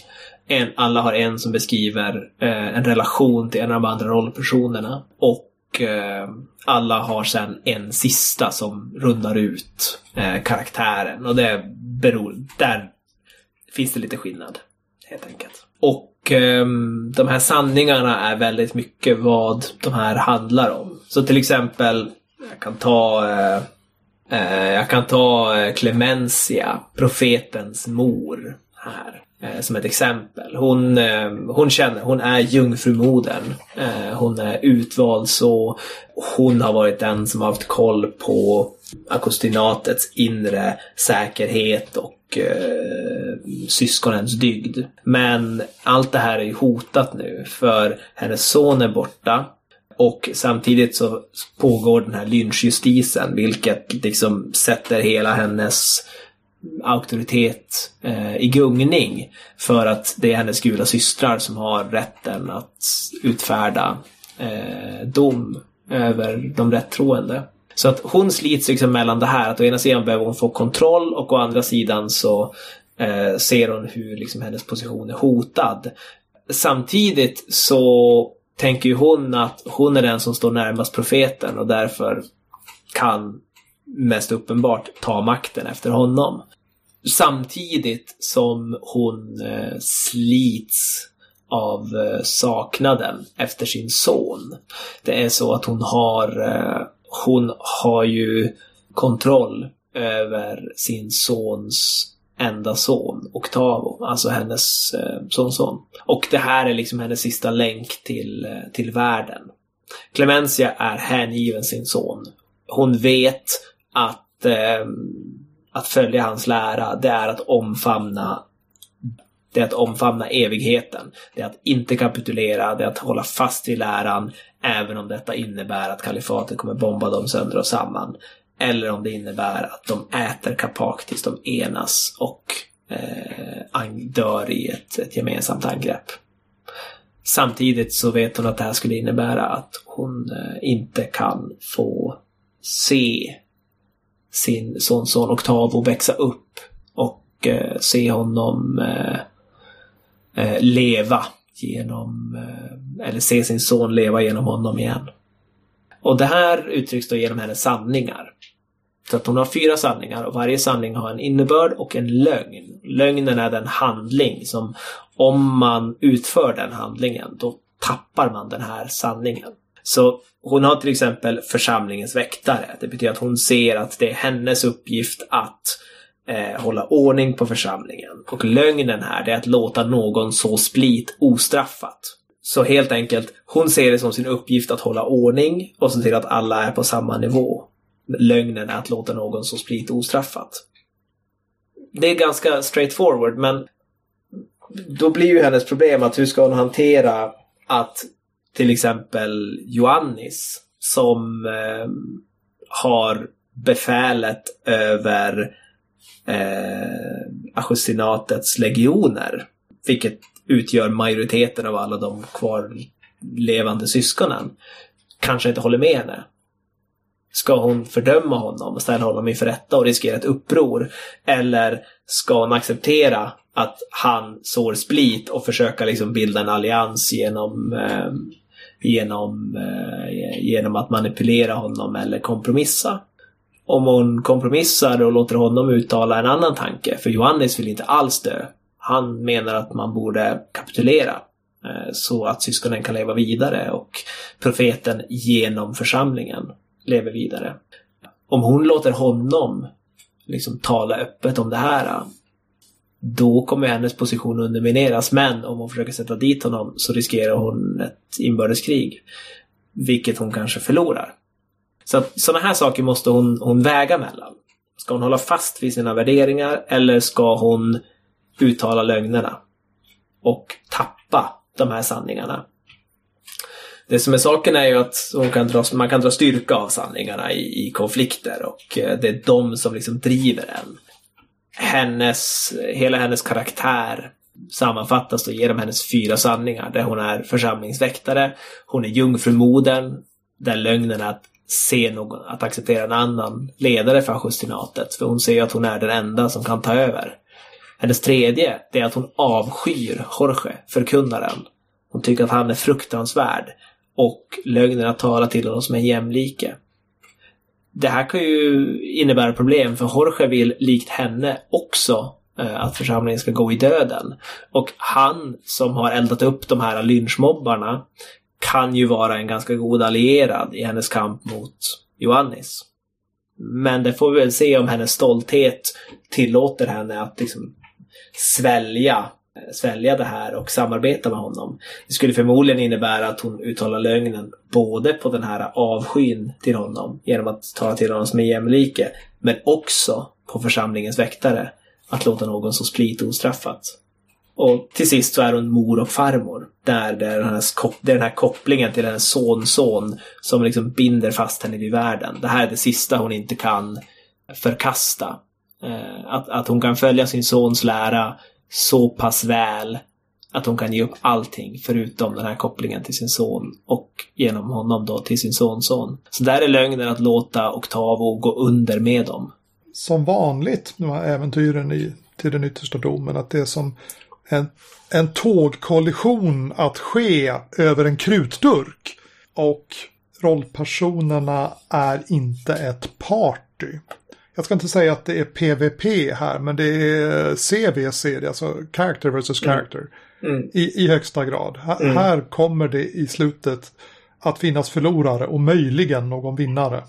En, alla har en som beskriver eh, en relation till en av de andra rollpersonerna. Och eh, alla har sen en sista som rundar ut eh, karaktären. Och det beror, där finns det lite skillnad helt enkelt. Och eh, de här sanningarna är väldigt mycket vad de här handlar om. Så till exempel, jag kan ta eh, eh jag kan ta eh, Clemencia, profetens mor här. Eh, som ett exempel. Hon, eh, hon känner, hon är jungfrumodern. Eh, hon är utvald så hon har varit den som har haft koll på akostinatets inre säkerhet och syskonens dygd. Men allt det här är ju hotat nu för hennes son är borta. Och samtidigt så pågår den här lynchjustisen vilket liksom sätter hela hennes auktoritet eh, i gungning. För att det är hennes gula systrar som har rätten att utfärda eh, dom över de rättroende. Så att hon slits liksom mellan det här att å ena sidan behöver hon få kontroll och å andra sidan så eh, ser hon hur liksom hennes position är hotad. Samtidigt så tänker ju hon att hon är den som står närmast profeten och därför kan mest uppenbart ta makten efter honom. Samtidigt som hon eh, slits av eh, saknaden efter sin son. Det är så att hon har, eh, hon har ju kontroll över sin sons enda son, Octavo, alltså hennes eh, sonson. Och det här är liksom hennes sista länk till, till världen. Clemencia är hängiven sin son. Hon vet att eh, att följa hans lära, det är att omfamna det är att omfamna evigheten. Det är att inte kapitulera, det är att hålla fast vid läran, även om detta innebär att kalifatet kommer bomba dem sönder och samman. Eller om det innebär att de äter kapak tills de enas och eh, dör i ett, ett gemensamt angrepp. Samtidigt så vet hon att det här skulle innebära att hon eh, inte kan få se sin sonson Octavo växa upp och eh, se honom eh, eh, leva genom, eh, eller se sin son leva genom honom igen. Och det här uttrycks då genom hennes sanningar. Så att hon har fyra sanningar och varje sanning har en innebörd och en lögn. Lögnen är den handling som om man utför den handlingen då tappar man den här sanningen. Så hon har till exempel församlingens väktare. Det betyder att hon ser att det är hennes uppgift att eh, hålla ordning på församlingen. Och lögnen här det är att låta någon så split ostraffat. Så helt enkelt, hon ser det som sin uppgift att hålla ordning och se till att alla är på samma nivå. Lögnen är att låta någon så split ostraffat. Det är ganska straightforward, men då blir ju hennes problem att hur ska hon hantera att till exempel Joannis som eh, har befälet över eh, Achosinatets legioner. Vilket utgör majoriteten av alla de kvarlevande syskonen. Kanske inte håller med henne. Ska hon fördöma honom och ställa honom inför rätta och riskera ett uppror? Eller ska hon acceptera att han sår split och försöka liksom bilda en allians genom, eh, genom, eh, genom att manipulera honom eller kompromissa? Om hon kompromissar och låter honom uttala en annan tanke, för Johannes vill inte alls dö. Han menar att man borde kapitulera eh, så att syskonen kan leva vidare och profeten genom församlingen lever vidare. Om hon låter honom liksom tala öppet om det här då kommer hennes position undermineras. Men om hon försöker sätta dit honom så riskerar hon ett inbördeskrig. Vilket hon kanske förlorar. Så att sådana här saker måste hon, hon väga mellan. Ska hon hålla fast vid sina värderingar eller ska hon uttala lögnerna? Och tappa de här sanningarna. Det som är saken är ju att kan dra, man kan dra styrka av sanningarna i, i konflikter och eh, det är de som liksom driver en. Hennes, hela hennes karaktär sammanfattas då genom hennes fyra sanningar där hon är församlingsväktare, hon är jungfrumodern, där lögnen är att se någon, att acceptera en annan ledare för Justinatet. För hon ser ju att hon är den enda som kan ta över. Hennes tredje, det är att hon avskyr Jorge, förkunnaren. Hon tycker att han är fruktansvärd. Och lögnen att tala till honom som en jämlike. Det här kan ju innebära problem för Jorge vill likt henne också eh, att församlingen ska gå i döden. Och han som har eldat upp de här lynchmobbarna kan ju vara en ganska god allierad i hennes kamp mot Joannis. Men det får vi väl se om hennes stolthet tillåter henne att liksom svälja, Eh, svälja det här och samarbeta med honom. Det skulle förmodligen innebära att hon uttalar lögnen både på den här avskyn till honom genom att tala till honom som en jämlike, men också på församlingens väktare. Att låta någon så split ostraffat. Och till sist så är hon mor och farmor. Där det är den här, det är den här kopplingen till hennes sonson som liksom binder fast henne vid världen. Det här är det sista hon inte kan förkasta. Eh, att, att hon kan följa sin sons lära så pass väl att hon kan ge upp allting förutom den här kopplingen till sin son och genom honom då till sin sonson. Så där är lögnen att låta Octavo gå under med dem. Som vanligt, de här äventyren i till den yttersta domen, att det är som en, en tågkollision att ske över en krutdurk. Och rollpersonerna är inte ett party. Jag ska inte säga att det är PVP här, men det är CVC, alltså character versus mm. character. Mm. Mm. I, I högsta grad. H mm. Här kommer det i slutet att finnas förlorare och möjligen någon vinnare.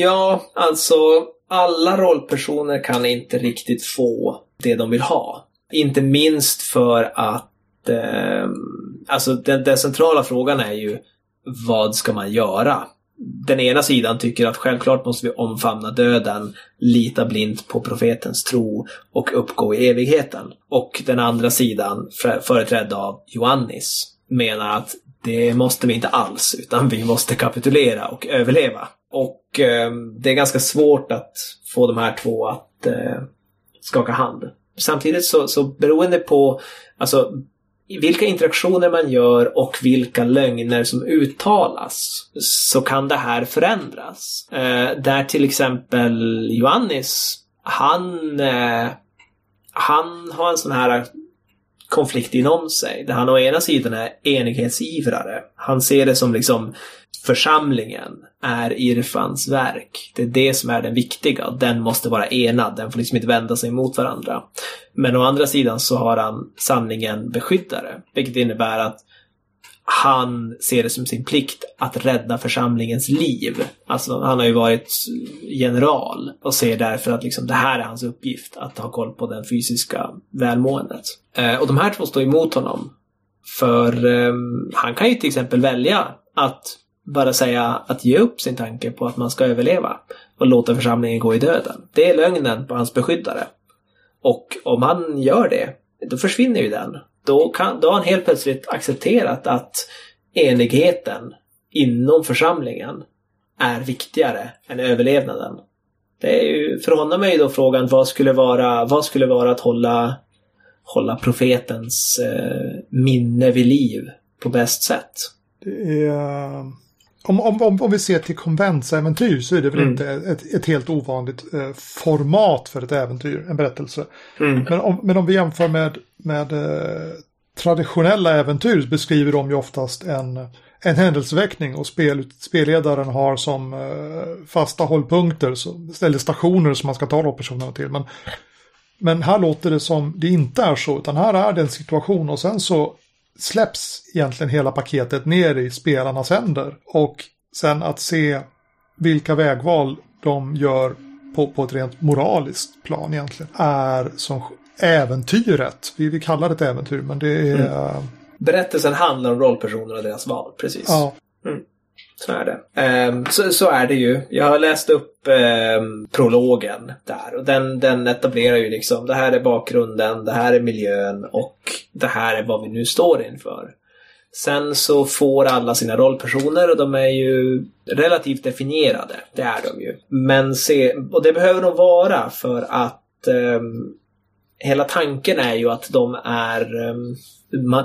Ja, alltså alla rollpersoner kan inte riktigt få det de vill ha. Inte minst för att eh, alltså den, den, centrala frågan är ju vad ska man göra? Den ena sidan tycker att självklart måste vi omfamna döden, lita blint på profetens tro och uppgå i evigheten. Och den andra sidan, företrädd av Joannis, menar att det måste vi inte alls, utan vi måste kapitulera och överleva. Och eh, det är ganska svårt att få de här två att eh, skaka hand samtidigt så, så beroende på alltså, vilka interaktioner man gör och vilka lögner som uttalas så kan det här förändras. Eh, där till exempel Johannes, han, eh, han har en sån här konflikt inom sig. Där han å ena sidan är enighetsivrare. Han ser det som liksom församlingen är Irfans verk. Det är det som är den viktiga. Den måste vara enad. Den får liksom inte vända sig mot varandra. Men å andra sidan så har han sanningen beskyddare. Vilket innebär att han ser det som sin plikt att rädda församlingens liv. Alltså han har ju varit general och ser därför att liksom, det här är hans uppgift. Att ha koll på det fysiska välmåendet. Eh, och de här två står emot honom. För eh, han kan ju till exempel välja att bara säga att ge upp sin tanke på att man ska överleva och låta församlingen gå i döden. Det är lögnen på hans beskyddare. Och om han gör det, då försvinner ju den. Då, kan, då har han helt plötsligt accepterat att enigheten inom församlingen är viktigare än överlevnaden. Det är ju, för honom är ju då frågan vad skulle vara, vad skulle vara att hålla, hålla profetens eh, minne vid liv på bäst sätt. Det är om, om, om, vi ser till konventsäventyr så är det väl mm. inte ett, ett, helt ovanligt eh, format för ett äventyr, en berättelse. Mm. Men, om, men om vi jämför med, med eh, traditionella äventyr beskriver de ju oftast en, en händelseväckning och spel, spelledaren har som eh, fasta hållpunkter, så, eller stationer som man ska ta personerna till. Men, men här låter det som det inte är så, utan här är det en situation och sen så släpps egentligen hela paketet ner i spelarnas händer. Och sen att se vilka vägval de gör på, på ett rent moraliskt plan egentligen är som äventyret. Vi, vi kallar det ett äventyr men det är... Mm. Berättelsen handlar om rollpersoner och deras val, precis. Ja. Mm. Så är det. Ehm, så, så, är det ju. Jag har läst upp ehm, prologen där och den, den etablerar ju liksom det här är bakgrunden, det här är miljön och det här är vad vi nu står inför. Sen så får alla sina rollpersoner och de är ju relativt definierade. Det är de ju. Men se, och det behöver de vara för att um, hela tanken är ju att de är um,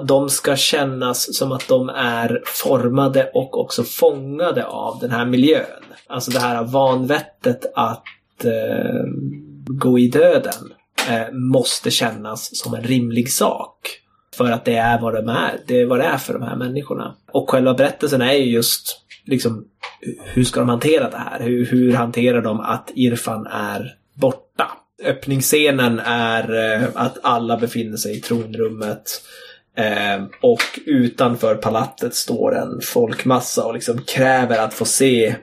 de ska kännas som att de är formade och också fångade av den här miljön. Alltså det här vanvettet att eh, gå i döden eh, måste kännas som en rimlig sak. För att det är vad de är. Det är vad det är för de här människorna. Och själva berättelsen är ju just liksom hur ska de hantera det här? Hur, hur hanterar de att Irfan är borta? Öppningsscenen är eh, att alla befinner sig i tronrummet. Eh, och utanför palatset står en folkmassa och liksom kräver att få se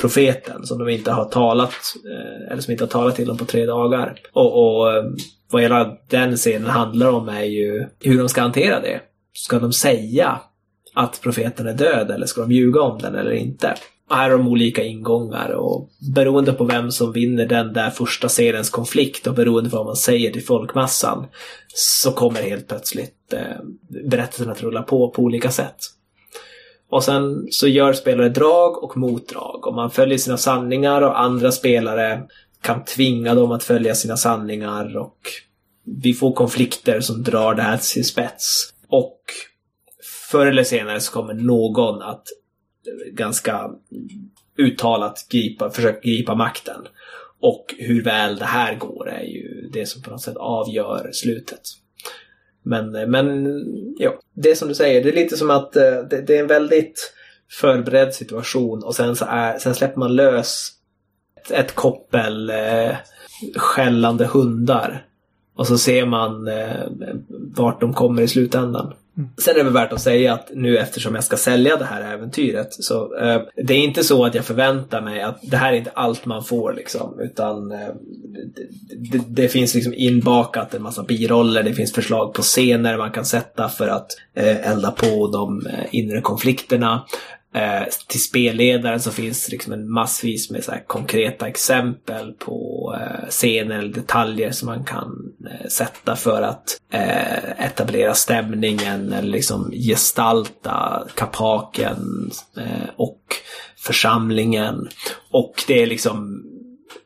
profeten som de inte har talat, eh, eller som inte har talat till dem på tre dagar. Och, och ehm, vad hela den scenen handlar om är ju hur de ska hantera det. Ska de säga att profeten är död eller ska de ljuga om den eller inte? här har de olika ingångar och beroende på vem som vinner den där första seriens konflikt och beroende på vad man säger till folkmassan så kommer helt plötsligt eh, berättelsen att rulla på på olika sätt. Och sen så gör spelare drag och motdrag och man följer sina sanningar och andra spelare kan tvinga dem att följa sina sanningar och vi får konflikter som drar det här till sin spets. Och förr eller senare så kommer någon att ganska uttalat gripa, försöka gripa makten. Och hur väl det här går är ju det som på något sätt avgör slutet. Men, eh, men ja, det som du säger, det är lite som att eh, det, det är en väldigt förberedd situation och sen, så är, sen släpper man lös ett, ett koppel eh, skällande hundar. Och så ser man eh, vart de kommer i slutändan. Mm. Sen är det väl värt att säga att nu eftersom jag ska sälja det här äventyret så eh, det är inte så att jag förväntar mig att det här är inte allt man får liksom. Utan eh, det, det, det, finns liksom inbakat en massa biroller, det finns förslag på scener man kan sätta för att eh, elda på de eh, inre konflikterna. Eh, till spelledaren så finns liksom en massvis med så konkreta exempel på eh, scener eller detaljer som man kan eh, sätta för att eh, etablera stämningen eller liksom gestalta kapaken eh, och församlingen. Och det är liksom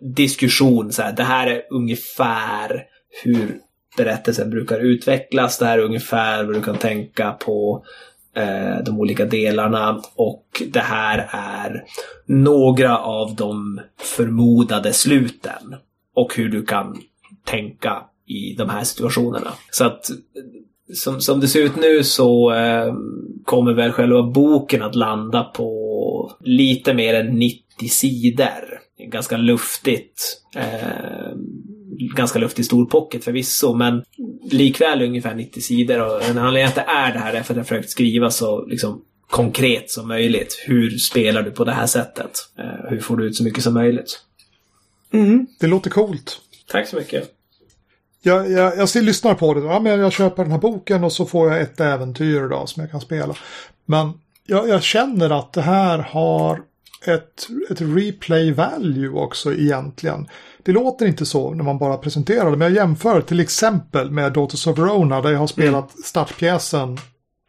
diskussion, så här, det här är ungefär hur berättelsen brukar utvecklas. Det här är ungefär vad du kan tänka på Eh, de olika delarna och det här är några av de förmodade sluten och hur du kan tänka i de här situationerna. Så att som, som det ser ut nu så eh, kommer väl själva boken att landa på lite mer än 90 sidor. Ganska luftigt. Eh, ganska luftig stor pocket förvisso, men likväl ungefär 90 sidor. Och en anledning att det är det här är för att jag försökt skriva så liksom konkret som möjligt. Hur spelar du på det här sättet? Eh, hur får du ut så mycket som möjligt? Mm. Det låter coolt. Tack så mycket. Jag, jag, jag lyssnar på det. Ja, men jag köper den här boken och så får jag ett äventyr då som jag kan spela. Men jag, jag känner att det här har ett, ett replay value också egentligen. Det låter inte så när man bara presenterar det, men jag jämför till exempel med Daughters of Verona där jag har spelat mm. startpjäsen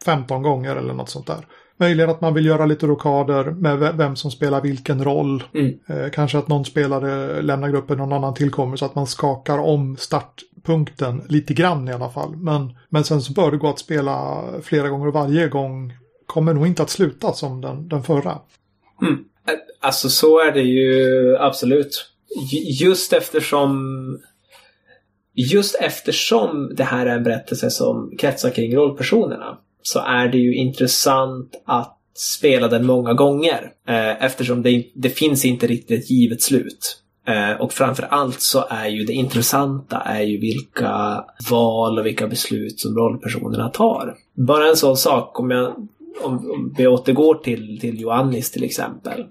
15 gånger eller något sånt där. Möjligen att man vill göra lite rokader med vem som spelar vilken roll. Mm. Eh, kanske att någon spelare lämnar gruppen och någon annan tillkommer så att man skakar om startpunkten lite grann i alla fall. Men, men sen så bör det gå att spela flera gånger och varje gång kommer nog inte att sluta som den, den förra. Mm. Alltså så är det ju absolut. Just eftersom Just eftersom det här är en berättelse som kretsar kring rollpersonerna så är det ju intressant att spela den många gånger. Eh, eftersom det, det finns inte riktigt ett givet slut. Eh, och framför allt så är ju det intressanta är ju vilka val och vilka beslut som rollpersonerna tar. Bara en sån sak om jag om, om vi återgår till, till Joannis till exempel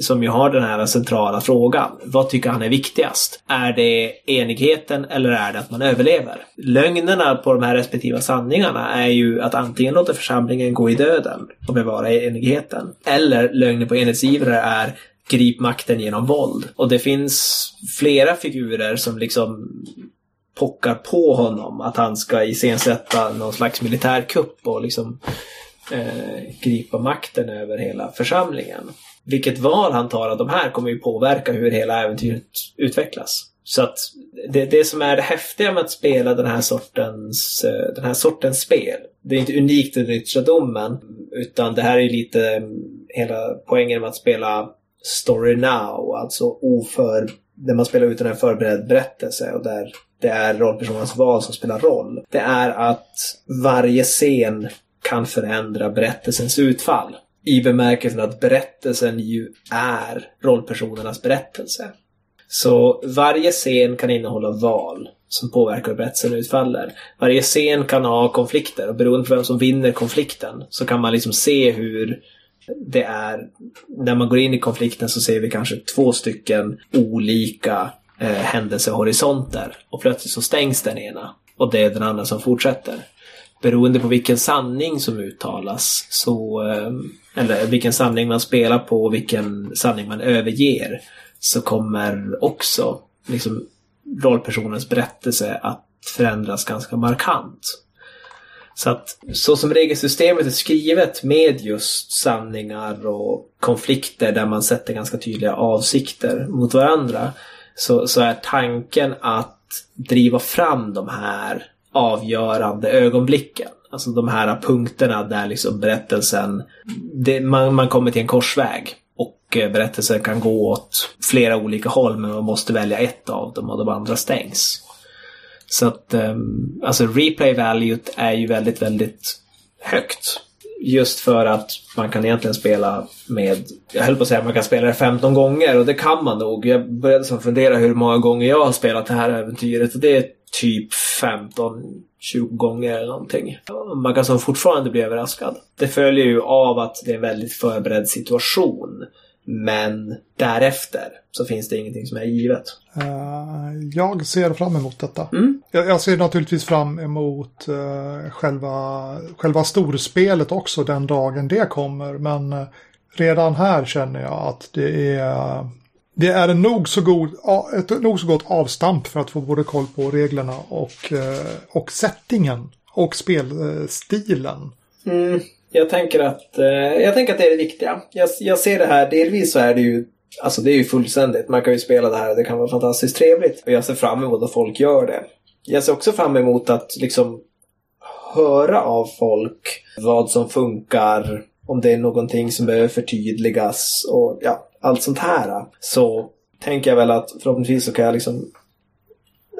som ju har den här centrala frågan. Vad tycker han är viktigast? Är det enigheten eller är det att man överlever? Lögnerna på de här respektiva sanningarna är ju att antingen låta församlingen gå i döden och bevara enigheten. Eller lögnen på enhetsgivare är grip makten genom våld. Och det finns flera figurer som liksom pockar på honom att han ska iscensätta någon slags militärkupp och liksom eh, gripa makten över hela församlingen vilket val han tar av de här kommer ju påverka hur hela äventyret utvecklas. Så att det, det som är det häftiga med att spela den här sortens, eh, den här sortens spel. Det är inte unikt i Ryttradomen utan det här är lite mm, hela poängen med att spela Story Now, alltså oför, där man spelar ut en förberedd berättelse och där det är rollpersonernas val som spelar roll. Det är att varje scen kan förändra berättelsens utfall. I bemärkelsen att berättelsen ju är rollpersonernas berättelse. Så varje scen kan innehålla val som påverkar hur berättelsen utfaller. Varje scen kan ha konflikter och beroende på vem som vinner konflikten så kan man liksom se hur det är. När man går in i konflikten så ser vi kanske två stycken olika eh, händelsehorisonter och plötsligt så stängs den ena och det är den andra som fortsätter beroende på vilken sanning som uttalas, så, ehm, eller vilken sanning man spelar på och vilken sanning man överger, så kommer också liksom, rollpersonens berättelse att förändras ganska markant. Så att så som regelsystemet är skrivet med just sanningar och konflikter där man sätter ganska tydliga avsikter mot varandra så, så är tanken att driva fram de här avgörande ögonblicken. Alltså de här punkterna där liksom berättelsen, det, man, man kommer till en korsväg. Och eh, berättelsen kan gå åt flera olika håll men man måste välja ett av dem och de andra stängs. Så att ehm, alltså replay value är ju väldigt, väldigt högt. Just för att man kan egentligen spela med, jag höll på att säga att man kan spela det 15 gånger och det kan man nog. Jag började fundera hur många gånger jag har spelat det här äventyret och det är typ 15-20 gånger eller någonting. Man kan så fortfarande bli överraskad. Det följer ju av att det är en väldigt förberedd situation. Men därefter så finns det ingenting som är givet. Uh, jag ser fram emot detta. Mm. Jag, jag, ser naturligtvis fram emot uh, själva, själva storspelet också den dagen det kommer. Men uh, redan här känner jag att det är det är en nog så god, ett nog så gott avstamp för att få både koll på reglerna och, eh, och settingen och spelstilen. Mm. Jag tänker att, eh, jag tänker att det är det viktiga. Jag, jag ser det här, delvis så är det ju Alltså det är ju fullständigt. Man kan ju spela det här och det kan vara fantastiskt trevligt. Och jag ser fram emot att folk gör det. Jag ser också fram emot att liksom höra av folk vad som funkar, om det är någonting som behöver förtydligas och ja, allt sånt här. Äh, så tänker jag väl att förhoppningsvis så kan jag liksom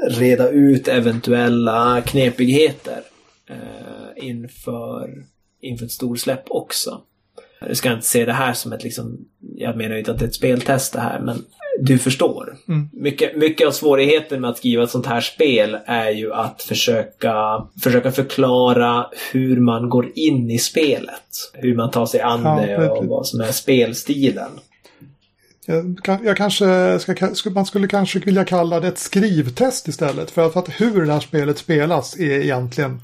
reda ut eventuella knepigheter eh, inför, inför ett storsläpp också. Du ska inte se det här som ett liksom, jag menar ju inte att det är ett speltest det här, men du förstår. Mm. Mycket, mycket av svårigheten med att skriva ett sånt här spel är ju att försöka, försöka förklara hur man går in i spelet. Hur man tar sig an det ja, och vad som är spelstilen. Jag, jag kanske ska, man skulle kanske vilja kalla det ett skrivtest istället. För att, för att hur det här spelet spelas är egentligen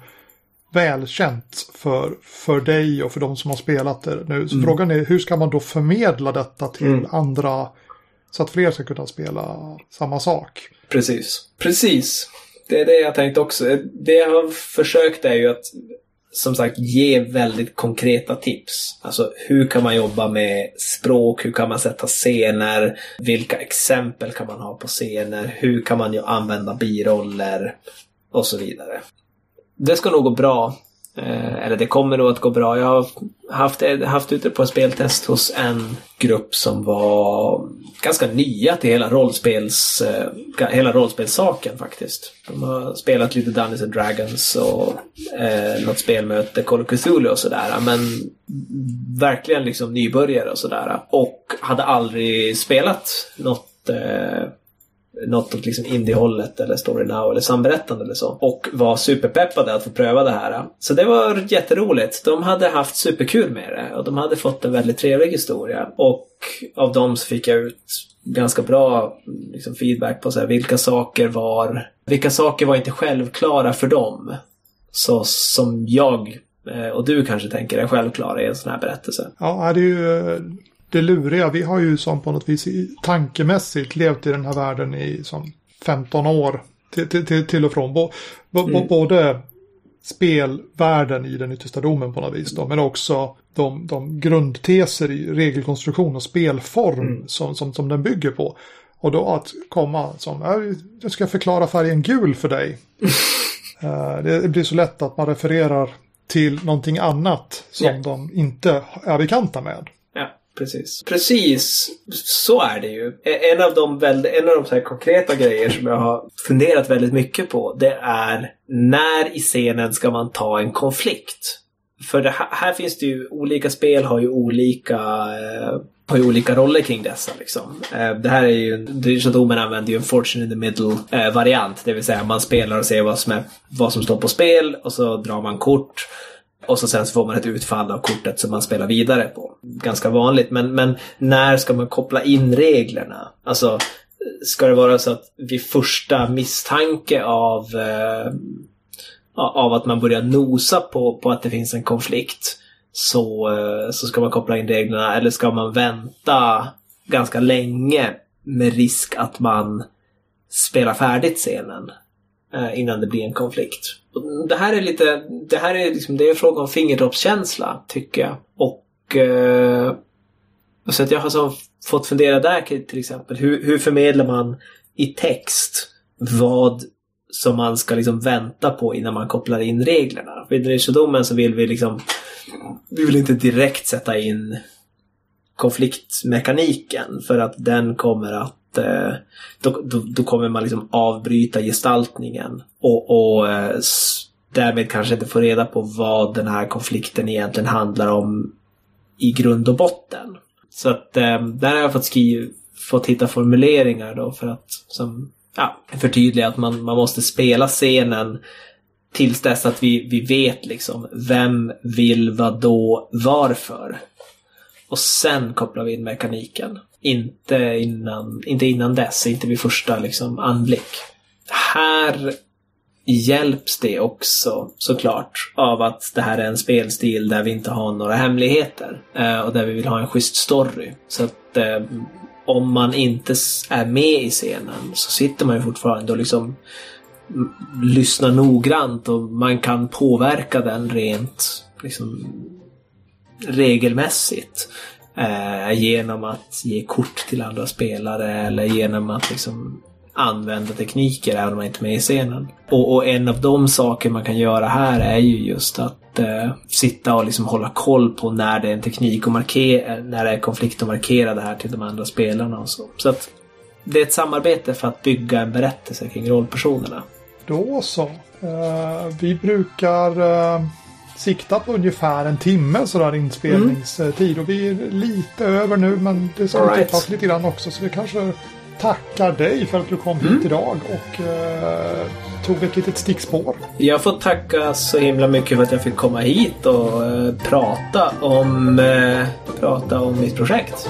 välkänt för, för dig och för de som har spelat det nu. Så mm. frågan är hur ska man då förmedla detta till mm. andra så att fler ska kunna spela samma sak? Precis. Precis. Det är det jag tänkte också. Det jag har försökt är ju att som sagt ge väldigt konkreta tips. Alltså hur kan man jobba med språk? Hur kan man sätta scener? Vilka exempel kan man ha på scener? Hur kan man ju använda biroller? Och så vidare det ska nog gå bra. Eh, eller det kommer nog att gå bra. Jag har haft, haft ute på speltest hos en grupp som var ganska nya till hela, rollspels, eh, hela rollspelssaken faktiskt. De har spelat lite Dungeons and Dragons och eh, något spelmöte, Call of Cthulhu och sådär. Men verkligen liksom nybörjare och sådär. Och hade aldrig spelat något eh, något åt liksom indie-hållet eller Story Now eller samberättande eller så. Och var superpeppade att få pröva det här. Så det var jätteroligt. De hade haft superkul med det och de hade fått en väldigt trevlig historia. Och av dem så fick jag ut ganska bra liksom, feedback på så här, vilka saker var vilka saker var inte självklara för dem. Så som jag eh, och du kanske tänker är självklara i en sån här berättelse. Ja, det är ju det luriga. Vi har ju som på något vis tankemässigt levt i den här världen i som 15 år. Till, till, till och från. Bo, bo, mm. Både spelvärlden i den yttersta domen på något vis då, men också de, de grundteser i regelkonstruktion och spelform mm. som, som, som den bygger på. Och då att komma som, jag ska förklara färgen gul för dig. uh, det blir så lätt att man refererar till någonting annat som yeah. de inte är bekanta med. Precis. Precis, så är det ju. E- en av de, väldigt, en av de så konkreta grejer som jag har funderat väldigt mycket på det är när i scenen ska man ta en konflikt? För det här, här finns det ju olika spel har ju olika eh, har ju olika roller kring dessa. Liksom. Eh, det här är ju, Digital Domen använder ju en Fortune in the Middle eh, variant. Det vill säga man spelar och ser vad som, är, vad som står på spel och så drar man kort. Och så sen så får man ett utfall av kortet som man spelar vidare på. Ganska vanligt, men, men när ska man koppla in reglerna? Alltså, ska det vara så att vid första misstanke av, eh, av att man börjar nosa på, på att det finns en konflikt så, eh, så ska man koppla in reglerna eller ska man vänta ganska länge med risk att man spelar färdigt scenen Eh, innan det blir en konflikt? det här är lite, det här är liksom, det är en fråga om fingertoppskänsla, tycker jag. Och eh, så att jag har så fått fundera där till exempel. Hur, hur förmedlar man i text vad som man ska liksom vänta på innan man kopplar in reglerna. Vid Richedomen så vill vi liksom vi vill inte direkt sätta in konfliktmekaniken för att den kommer att eh, då, då, då, kommer man liksom avbryta gestaltningen och, och eh, därmed kanske inte få reda på vad den här konflikten egentligen handlar om i grund och botten. Så att eh, där har jag fått skriva, fått hitta formuleringar då för att som, ja, förtydliga att man, man måste spela scenen tills dess att vi, vi vet liksom vem vill vad då varför. Och sen kopplar vi in mekaniken. Inte innan, inte innan dess, inte vid första liksom, anblick. Här hjälps det också såklart av att det här är en spelstil där vi inte har några hemligheter. Eh, och där vi vill ha en schysst story. Så att eh, om man inte är med i scenen så sitter man ju fortfarande och liksom lyssnar noggrant och man kan påverka den rent liksom, regelmässigt. Eh, genom att ge kort till andra spelare eller genom att liksom använda tekniker även om man inte är med i scenen. Och, och, en av de saker man kan göra här är ju just att eh, sitta och liksom hålla koll på när det är en teknik och markera, när det är konflikt och markera det här till de andra spelarna och så. Så att det är ett samarbete för att bygga en berättelse kring rollpersonerna. Då så. Eh, vi brukar eh, sikta på ungefär en timme sådär inspelningstid. Och vi är lite över nu men det ska right. klippas lite grann också. Så vi kanske tackar dig för att du kom hit idag och eh, tog ett litet stickspår. Jag får tacka så himla mycket för att jag fick komma hit och eh, prata om, eh, prata om mitt projekt.